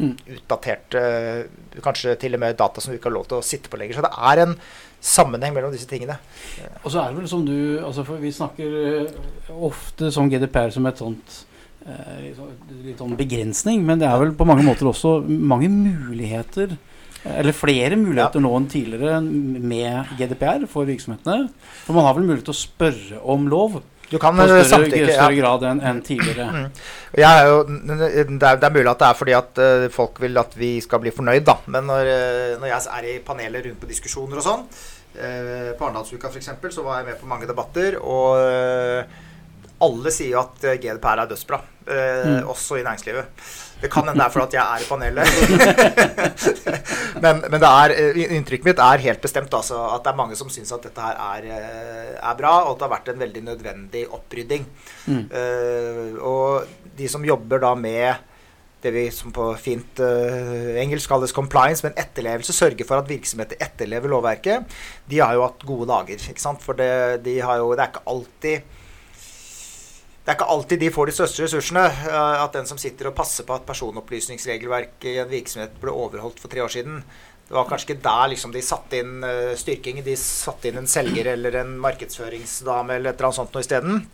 Mm. Utdaterte, kanskje til og med data som du ikke har lov til å sitte på lenger. Så det er en sammenheng mellom disse tingene. Og så er det vel som du altså vi snakker eh, ofte som GDPR som et sånt eh, litt sånn begrensning, men det er vel på mange måter også mange muligheter eller flere muligheter nå enn tidligere med GDPR for virksomhetene. For man har vel mulighet til å spørre om lov Du kan på større, samtykke. ja. større grad enn en tidligere. Er jo, det, er, det er mulig at det er fordi at eh, folk vil at vi skal bli fornøyd, da. Men når, eh, når jeg er i paneler rundt på diskusjoner og sånn eh, På Arendalsuka f.eks. så var jeg med på mange debatter, og alle sier jo at eh, GDPR er dødsbra. eh, Mm. Også i næringslivet. Det kan hende det er fordi jeg er i panelet. men, men det er, eh, inntrykket mitt er helt bestemt altså, at det er mange som syns at dette her er, er bra, og at det har vært en veldig nødvendig opprydding. Mm. Eh, og de som jobber da med det vi som på fint uh, engelsk kalles compliance, men etterlevelse, sørger for at virksomheter etterlever lovverket, de har jo hatt gode dager. ikke sant? For det, de har jo, det er ikke alltid det er ikke alltid de får de største ressursene. eh, At den som sitter og passer på at personopplysningsregelverket i en virksomhet ble overholdt for tre år siden, det var kanskje ikke der liksom de satte inn styrkingen. De satte inn en selger eller en markedsføringsdame eller et eller annet sånt noe isteden.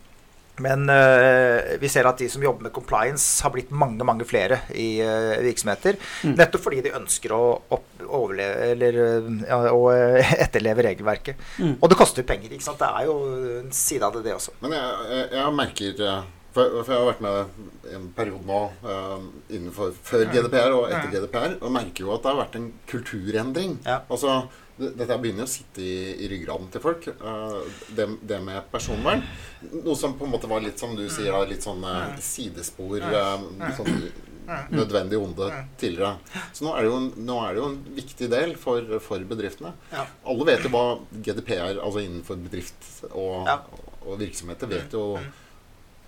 Men eh, vi ser at de som jobber med compliance, har blitt mange mange flere i eh, virksomheter. Mm. Nettopp fordi de ønsker å opp, overleve, eller, eh, ja, å etterleve regelverket. Mm. Og det koster penger. ikke sant? Det er jo en side av det, det også. Men jeg, jeg, jeg merker for, for jeg har vært med en periode nå eh, innenfor før GDPR og etter GDPR, og merker jo at det har vært en kulturendring. Ja. Altså, dette begynner jo å sitte i, i ryggraden til folk. eh, det, det med personvern. Noe som på en måte var litt som du sier, litt sånn eh, sidespor. eh, sånn nødvendig onde tidligere. Så nå er det jo en, er det jo en viktig del for, for bedriftene. Alle vet jo hva GDPR, altså innenfor bedrift og, og virksomheter, vet jo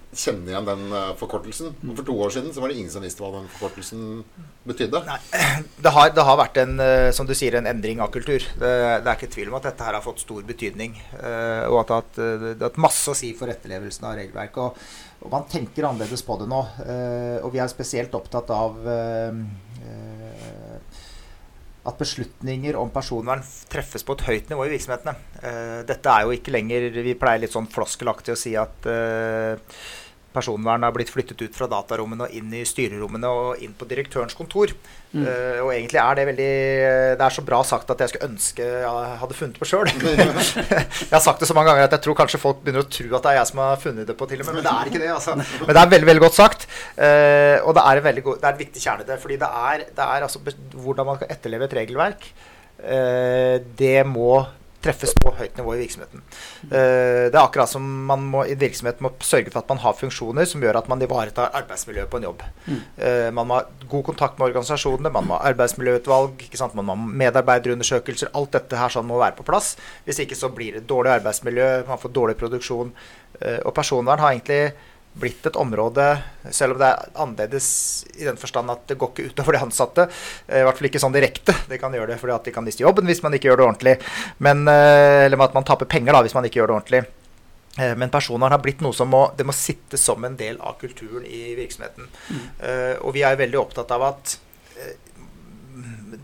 Kjenner igjen den eh, forkortelsen. For to år siden så var det ingen som visste hva den forkortelsen betydde. Det har, det har vært en, eh, som du sier, en endring av kultur. Det, det er ikke tvil om at dette her har fått stor betydning. eh, og at det har hatt, masse å si for etterlevelsen av regelverket. Og, og man tenker annerledes på det nå. og vi er spesielt opptatt av at beslutninger om personvern treffes på et høyt nivå i virksomhetene. Eh, dette er jo ikke lenger Vi pleier litt sånn floskelaktig å si at eh, personvern har blitt flyttet ut fra datarommene og inn i styrerommene og inn på direktørens kontor. Mm. Uh, og egentlig er det veldig Det er så bra sagt at jeg skulle ønske jeg hadde funnet på sjøl. jeg har sagt det så mange ganger at jeg tror kanskje folk begynner å tro at det er jeg som har funnet det på, til og med. Men det er ikke det. altså. Men det er veldig veldig godt sagt. Uh, og det er, en god, det er et viktig kjerne der, fordi det er, det er altså hvordan man skal etterleve et regelverk. Uh, det må treffes på høyt nivå i virksomheten. Eh, det er akkurat som man må i virksomhet må sørge for at man har funksjoner som gjør at man ivaretar arbeidsmiljøet på en jobb. Mm. Eh, man må ha god kontakt med organisasjonene, man må ha arbeidsmiljøutvalg, man må ha medarbeiderundersøkelser. Alt dette her sånn må være på plass. Hvis ikke så blir det dårlig arbeidsmiljø, man får dårlig produksjon. Eh, og personvern har egentlig blitt et område, selv om det er annerledes i den forstand at det går ikke utover de ansatte. eh, I hvert fall ikke sånn direkte. Det kan gjøre det fordi at de kan miste jobben hvis man ikke gjør det ordentlig. Men, eh, eller at man taper penger da, hvis man ikke gjør det ordentlig. Eh, Men personvern har blitt noe som må, det må sitte som en del av kulturen i virksomheten. Mm. og vi er veldig opptatt av at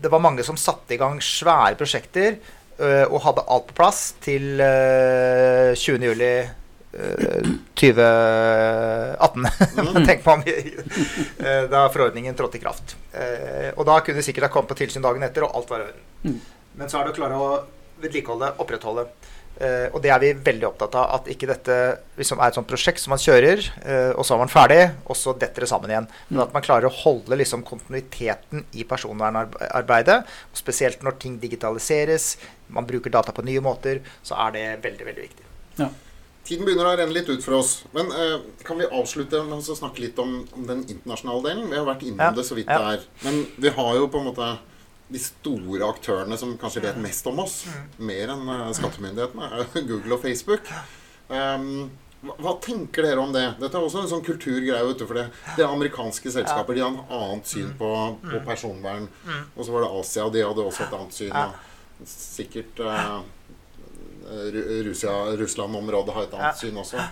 det var mange som satte i gang svære prosjekter og hadde alt på plass til eh, 20. juli 2018. Tenk på om eh, da forordningen trådte i kraft. Eh, og da kunne de sikkert ha kommet på tilsyn dagen etter, og alt var i orden. Mm. Men så er det å klare å vedlikeholde, opprettholde. Eh, og det er vi veldig opptatt av. At ikke dette liksom er et sånt prosjekt som man kjører, og så er man ferdig, og så detter det sammen igjen. Men at man klarer å holde liksom kontinuiteten i personvernarbeidet. Spesielt når ting digitaliseres, man bruker data på nye måter, så er det veldig, veldig viktig. Tiden begynner å renne litt ut for oss. Men eh, kan vi avslutte med å snakke litt om, om den internasjonale delen? Vi har vært innom Ja, det så vidt ja. det er. Men vi har jo på en måte de store aktørene som kanskje vet mest om oss, mer enn eh, skattemyndighetene, Google og Facebook. Um, hva, hva tenker dere om det? Dette er også en sånn kulturgreie. vet du, for det, det er amerikanske selskaper. De har et annet syn på, på personvern. Og så var det Asia, og de hadde også et annet syn. Og sikkert eh, Rusia- Russland-området har et annet Ja. syn også.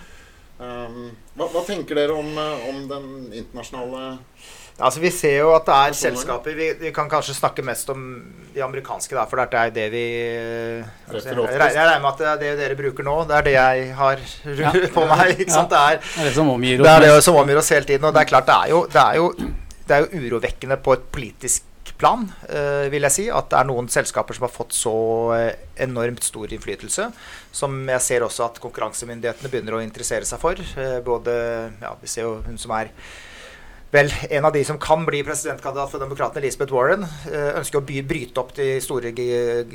Um, hva, hva tenker dere om, eh, om den internasjonale Altså, vi ser jo at det er selskaper vi, vi kan kanskje snakke mest om de amerikanske, da, for det er det vi Jeg regner med at det er det dere bruker nå. Det er det jeg har Ja. på meg. ikke sant? Det er, Det er det som omgir det oss. er det som omgir oss hele tiden. Og det er klart, det er jo, det er jo, det er jo urovekkende på et politisk plan, eh, vil jeg si, at det er noen selskaper som har fått så eh, enormt stor innflytelse. Som jeg ser også at konkurransemyndighetene begynner å interessere seg for. Eh, både Ja, vi ser jo hun som er Vel, en av de som kan bli presidentkandidat for Demokratene, Elizabeth Warren, ønsker å bryte opp de store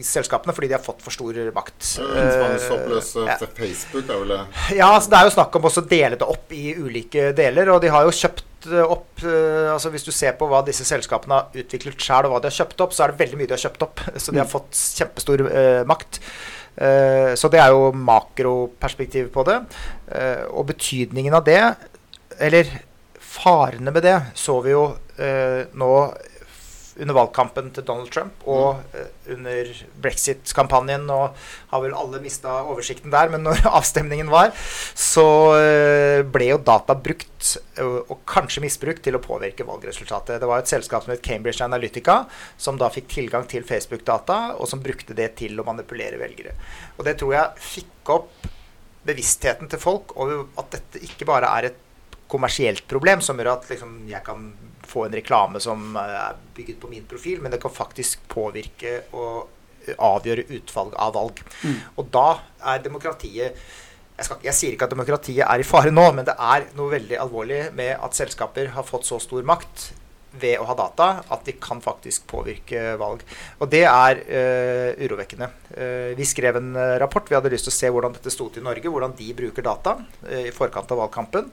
selskapene fordi de har fått for stor makt. Tvangsoppløse Eh, ja. Facebook er vel det ja, altså det er jo snakk om også å dele det opp i ulike deler. Og de har jo kjøpt eh, opp eh, altså Hvis du ser på hva disse selskapene har utviklet sjøl, og hva de har kjøpt opp, så er det veldig mye de har kjøpt opp. Så de har fått kjempestor eh, makt. Eh, så det er jo makroperspektivet på det. Eh, og betydningen av det, eller farene med det, så vi jo eh, nå under valgkampen til Donald Trump og uh, under brexit-kampanjen. Og har vel alle mista oversikten der, men når avstemningen var, så uh, ble jo data brukt, uh, og kanskje misbrukt, til å påvirke valgresultatet. Det var et selskap som het Cambridge Analytica, som da fikk tilgang til Facebook-data, og som brukte det til å manipulere velgere. Og det tror jeg fikk opp bevisstheten til folk over at dette ikke bare er et kommersielt problem som gjør at liksom, jeg kan få en reklame som eh, er bygget på min profil, men det kan faktisk påvirke og eh, avgjøre utvalg av valg. Og da er demokratiet jeg, skal, jeg sier ikke at demokratiet er i fare nå, men det er noe veldig alvorlig med at selskaper har fått så stor makt ved å ha data at de kan faktisk påvirke valg. Og det er uh, urovekkende. Uh, vi skrev en rapport. Vi hadde lyst til å se hvordan dette sto til i Norge, hvordan de bruker data uh, i forkant av valgkampen.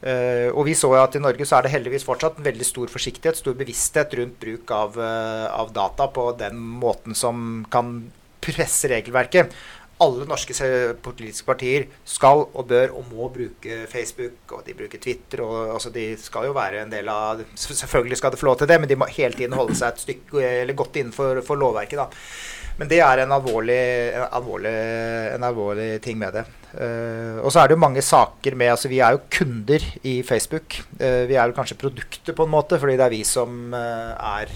Eh, og vi så jo at i Norge så er det heldigvis fortsatt en veldig stor forsiktighet, stor bevissthet rundt bruk av, uh, av data på den måten som kan presse regelverket. Alle norske politiske partier skal og bør og må bruke Facebook, og de bruker Twitter. og altså De skal jo være en del av Selvfølgelig skal det få lov til det, men de må hele tiden holde seg et stykke eller godt innenfor for lovverket. da. Men det er en alvorlig, en alvorlig, en alvorlig ting med det. Uh, og så er det jo mange saker med altså Vi er jo kunder i Facebook. Uh, vi er jo kanskje produkter på en måte, fordi det er vi som uh, er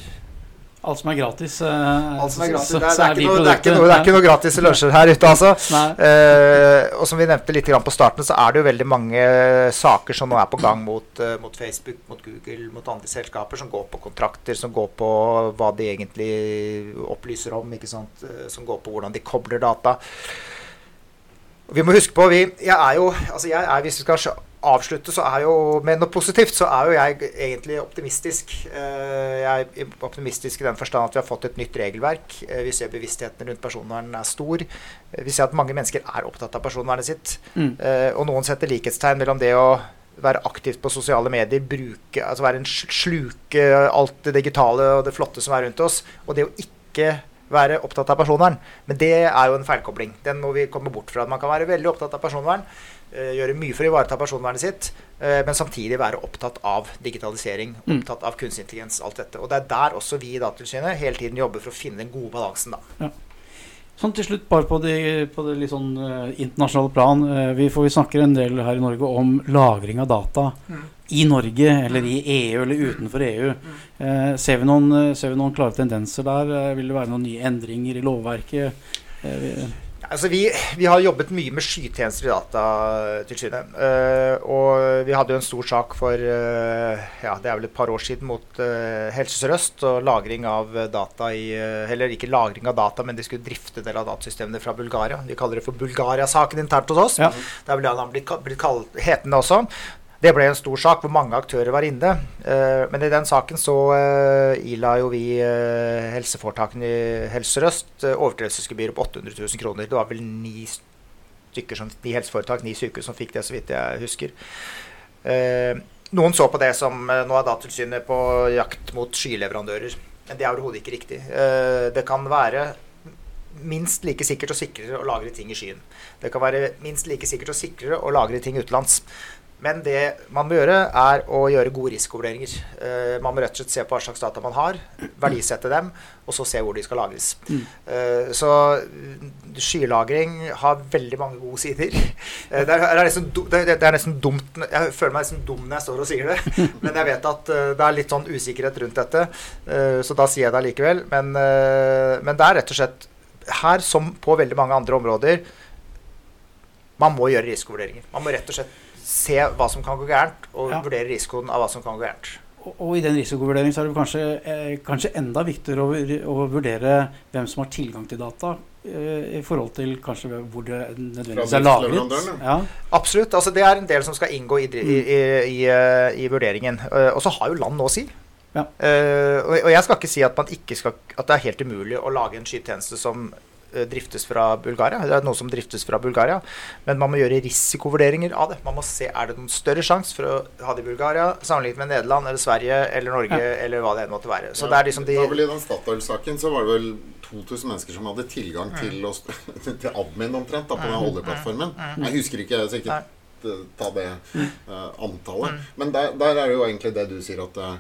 Alt som er gratis. eh, Alt som er gratis. så- Det er, så det er, noe, det, er noe, det er ikke noe gratis lunsjer her ute, altså. Eh, og som vi nevnte litt grann på starten, så er det jo veldig mange saker som nå er på gang mot, eh, mot Facebook, mot Google, mot andre selskaper, som går på kontrakter, som går på hva de egentlig opplyser om? Eh, som går på hvordan de kobler data. Vi må huske på, vi, jeg er jo, altså jeg er, Hvis vi skal avslutte så er jo med noe positivt, så er jo jeg egentlig optimistisk. Eh, Jeg er optimistisk i den forstand at vi har fått et nytt regelverk. Eh, Vi ser bevisstheten rundt personvern er stor. Eh, Vi ser at mange mennesker er opptatt av personvernet sitt. Mm. Og noen setter likhetstegn mellom det å være aktivt på sosiale medier, bruke, altså være en sluke alt det digitale og det flotte som er rundt oss, og det å ikke være opptatt av personvern. Men det er jo en feilkobling. Den må vi komme bort fra. Man kan være veldig opptatt av personvern, gjøre mye for å ivareta personvernet sitt, eh, men samtidig være opptatt av digitalisering, Mm. opptatt av kunstig intelligens, alt dette. Og det er der også vi i Datatilsynet hele tiden jobber for å finne den gode balansen, da. Sånn til slutt, bare på det, på det litt sånn eh, internasjonale plan. eh, vi, får, vi snakker en del her i Norge om lagring av data i Norge, eller i EU, eller utenfor EU. Eh, ser, vi noen, eh, ser vi noen klare tendenser der? Eh, vil det være noen nye endringer i lovverket? Eh, vi, Altså vi, vi har jobbet mye med skytjenester i Datatilsynet. Uh, og vi hadde jo en stor sak for uh, ja, det er vel et par år siden mot uh, Helse Sør-Øst og lagring av eh, data i eh, Eller ikke lagring av data, men de skulle drifte del av datasystemene fra Bulgaria. De kaller det for Bulgaria-saken internt hos oss. Ja. Det er vel det han har blitt, blitt kalt, hetende også. Det ble en stor sak hvor mange aktører var inne. Eh, men i den saken så eh, ila jo vi eh, helseforetakene i Helse Sør-Øst overtredelsesgebyr på 800 000 kroner. Det var vel ni som, ni helseforetak, ni sykehus som fikk det, så vidt jeg husker. Noen så på det som Nå er Datatilsynet på jakt mot skyleverandører. Men det er overhodet ikke riktig. Det kan være minst like sikkert og sikrere å lagre ting i skyen. Det kan være minst like sikkert og sikrere å lagre ting utenlands. Men det man må gjøre, er å gjøre gode risikovurderinger. Uh, man må rett og slett se på hva slags data man har, verdisette dem, og så se hvor de skal lagres. Eh, så mm, skylagring har veldig mange gode sider. Uh, det, er, det, er nesten, det, er- det nesten dumt Jeg føler meg nesten dum når jeg står og sier det, men jeg vet at det er litt sånn usikkerhet rundt dette, så da sier jeg det allikevel. Men, men det er rett og slett her, som på veldig mange andre områder, man må gjøre risikovurderinger. Man må rett og slett se hva som kan gå gærent, og Ja. vurdere risikoen av hva som kan gå gærent. Og, og i den risikovurderingen så er det kanskje, eh, kanskje enda viktigere å, å vurdere hvem som har tilgang til data, eh, i forhold til kanskje hvor det nødvendigvis er lagret. Ja. Absolutt. altså Det er en del som skal inngå i, i, i, i, eh, i vurderingen. Eh, Og så har jo land noe å si. Ja. Uh, og, og jeg skal ikke si at, man ikke skal, at det er helt umulig å lage en skytjeneste som driftes fra Bulgaria. Det er noe som driftes fra Bulgaria. Men man må gjøre risikovurderinger av det. Man må se er det noen større sjanse for å ha det i Bulgaria sammenlignet med Nederland eller Sverige eller Norge eller hva det enn måtte være. Så det er liksom de Da vel I den Statoil-saken så var det vel 2000 mennesker som hadde tilgang til, oss, til admin omtrent da, på den oljeplattformen. Jeg husker ikke, jeg sikkert ta det uh, antallet. Men der, der er det jo egentlig det du sier at uh,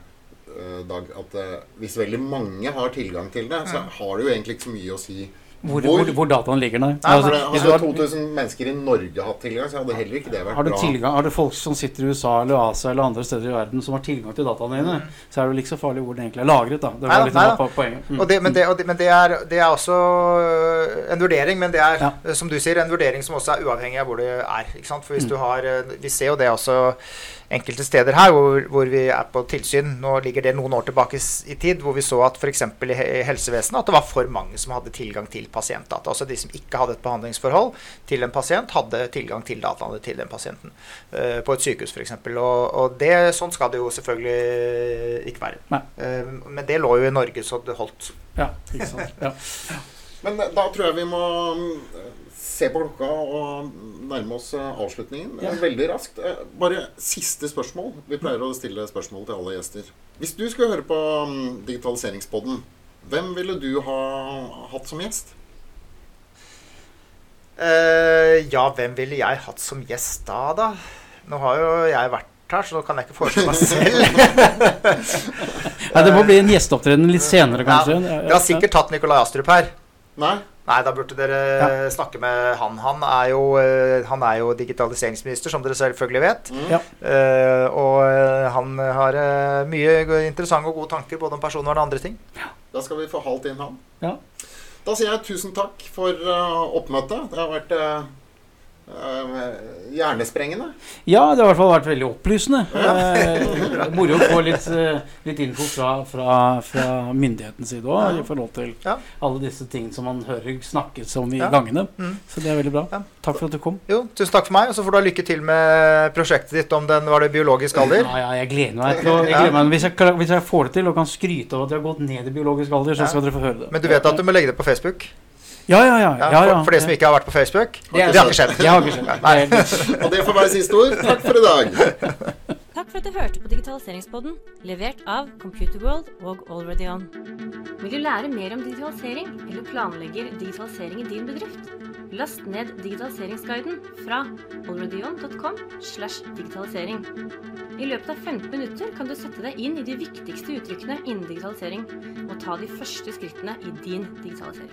Dag, at uh, hvis veldig mange har tilgang til det, så har det jo egentlig ikke så mye å si Hvor, hvor, hvor dataen ligger der. Nei, Altså, hadde har, 2000 mennesker i Norge hatt tilgang, så hadde heller ikke det vært har, du bra. tilgang, har du folk som sitter i USA eller Asia eller andre steder i verden som har tilgang til dataene dine, så er det jo ikke så farlig hvor den egentlig er lagret. da. Det var var litt neida. av poenget. Mm. Og det, men det, det, men det, er, det er også øh, en vurdering, men det er, Ja. øh, som du sier, en vurdering som også er uavhengig av hvor det er. Ikke sant? For hvis Mm. du har øh, Vi ser jo det også enkelte steder her hvor, hvor vi er på tilsyn. Nå ligger det noen år tilbake i tid, hvor vi så at f.eks. i helsevesenet at det var for mange som hadde tilgang til pasientdata. Altså de som ikke hadde et behandlingsforhold til en pasient, hadde tilgang til dataene til den pasienten. øh, på et sykehus f.eks. Og, og det, sånn skal det jo selvfølgelig ikke være. Eh, men det lå jo i Norge, så det holdt. Ja, ikke sant. Ja. Men eh, da tror jeg vi må mm, se på klokka og nærme oss eh, avslutningen Ja. veldig raskt. Eh, Bare siste spørsmål. Vi pleier å stille spørsmål til alle gjester. Hvis du skulle høre på mm, Digitaliseringspodden, hvem ville du ha hatt som gjest? Uh, ja, hvem ville jeg hatt som gjest da, da? Nå har jo jeg vært her, så nå kan jeg ikke foreslå meg selv. Nei, det må bli en gjesteopptreden litt senere, kanskje. Ja, vi har sikkert tatt Nikolai Astrup her. Nei? Nei, da burde dere Ja. snakke med han. Han er, jo, eh, han er jo digitaliseringsminister, som dere selvfølgelig vet. Ja. Uh, og eh, han har mye interessante og gode tanker både om personvern og andre ting. Da skal vi få halt inn han. Ja. Da sier jeg tusen takk for uh, oppmøtet. Det har vært eh, hjernesprengende. Ja, det har i hvert fall vært veldig opplysende. Eh, moro å få litt, eh, litt info fra, fra, fra myndighetens side òg, i forhold til Ja. alle disse tingene som man hører snakkes om i Ja. gangene. Mm. Så det er veldig bra. Ja. Takk for at du kom. Jo, tusen takk for meg, og så får du ha lykke til med prosjektet ditt om den var det biologisk alder. Ja, ja, jeg gleder meg til jeg gleder meg. Hvis, jeg, hvis jeg får det til og kan skryte av at jeg har gått ned i biologisk alder, så Ja. skal dere få høre det. Men du vet at du må legge det på Facebook? Ja, ja, ja. Ja, ja. For, for de som ikke har vært på Facebook? Det Det har ikke skjedd. Det har ikke skjedd. Er- Og det får være siste ord. Takk for i dag. Takk for at du hørte på Digitaliseringspodden, levert av Computerworld og Already Vil du lære mer om digitalisering, eller planlegger digitalisering i din bedrift? Last ned digitaliseringsguiden fra alreadyon.com slash digitalisering. I løpet av 15 minutter kan du sette deg inn i de viktigste uttrykkene innen digitalisering, og ta de første skrittene i din digitalisering.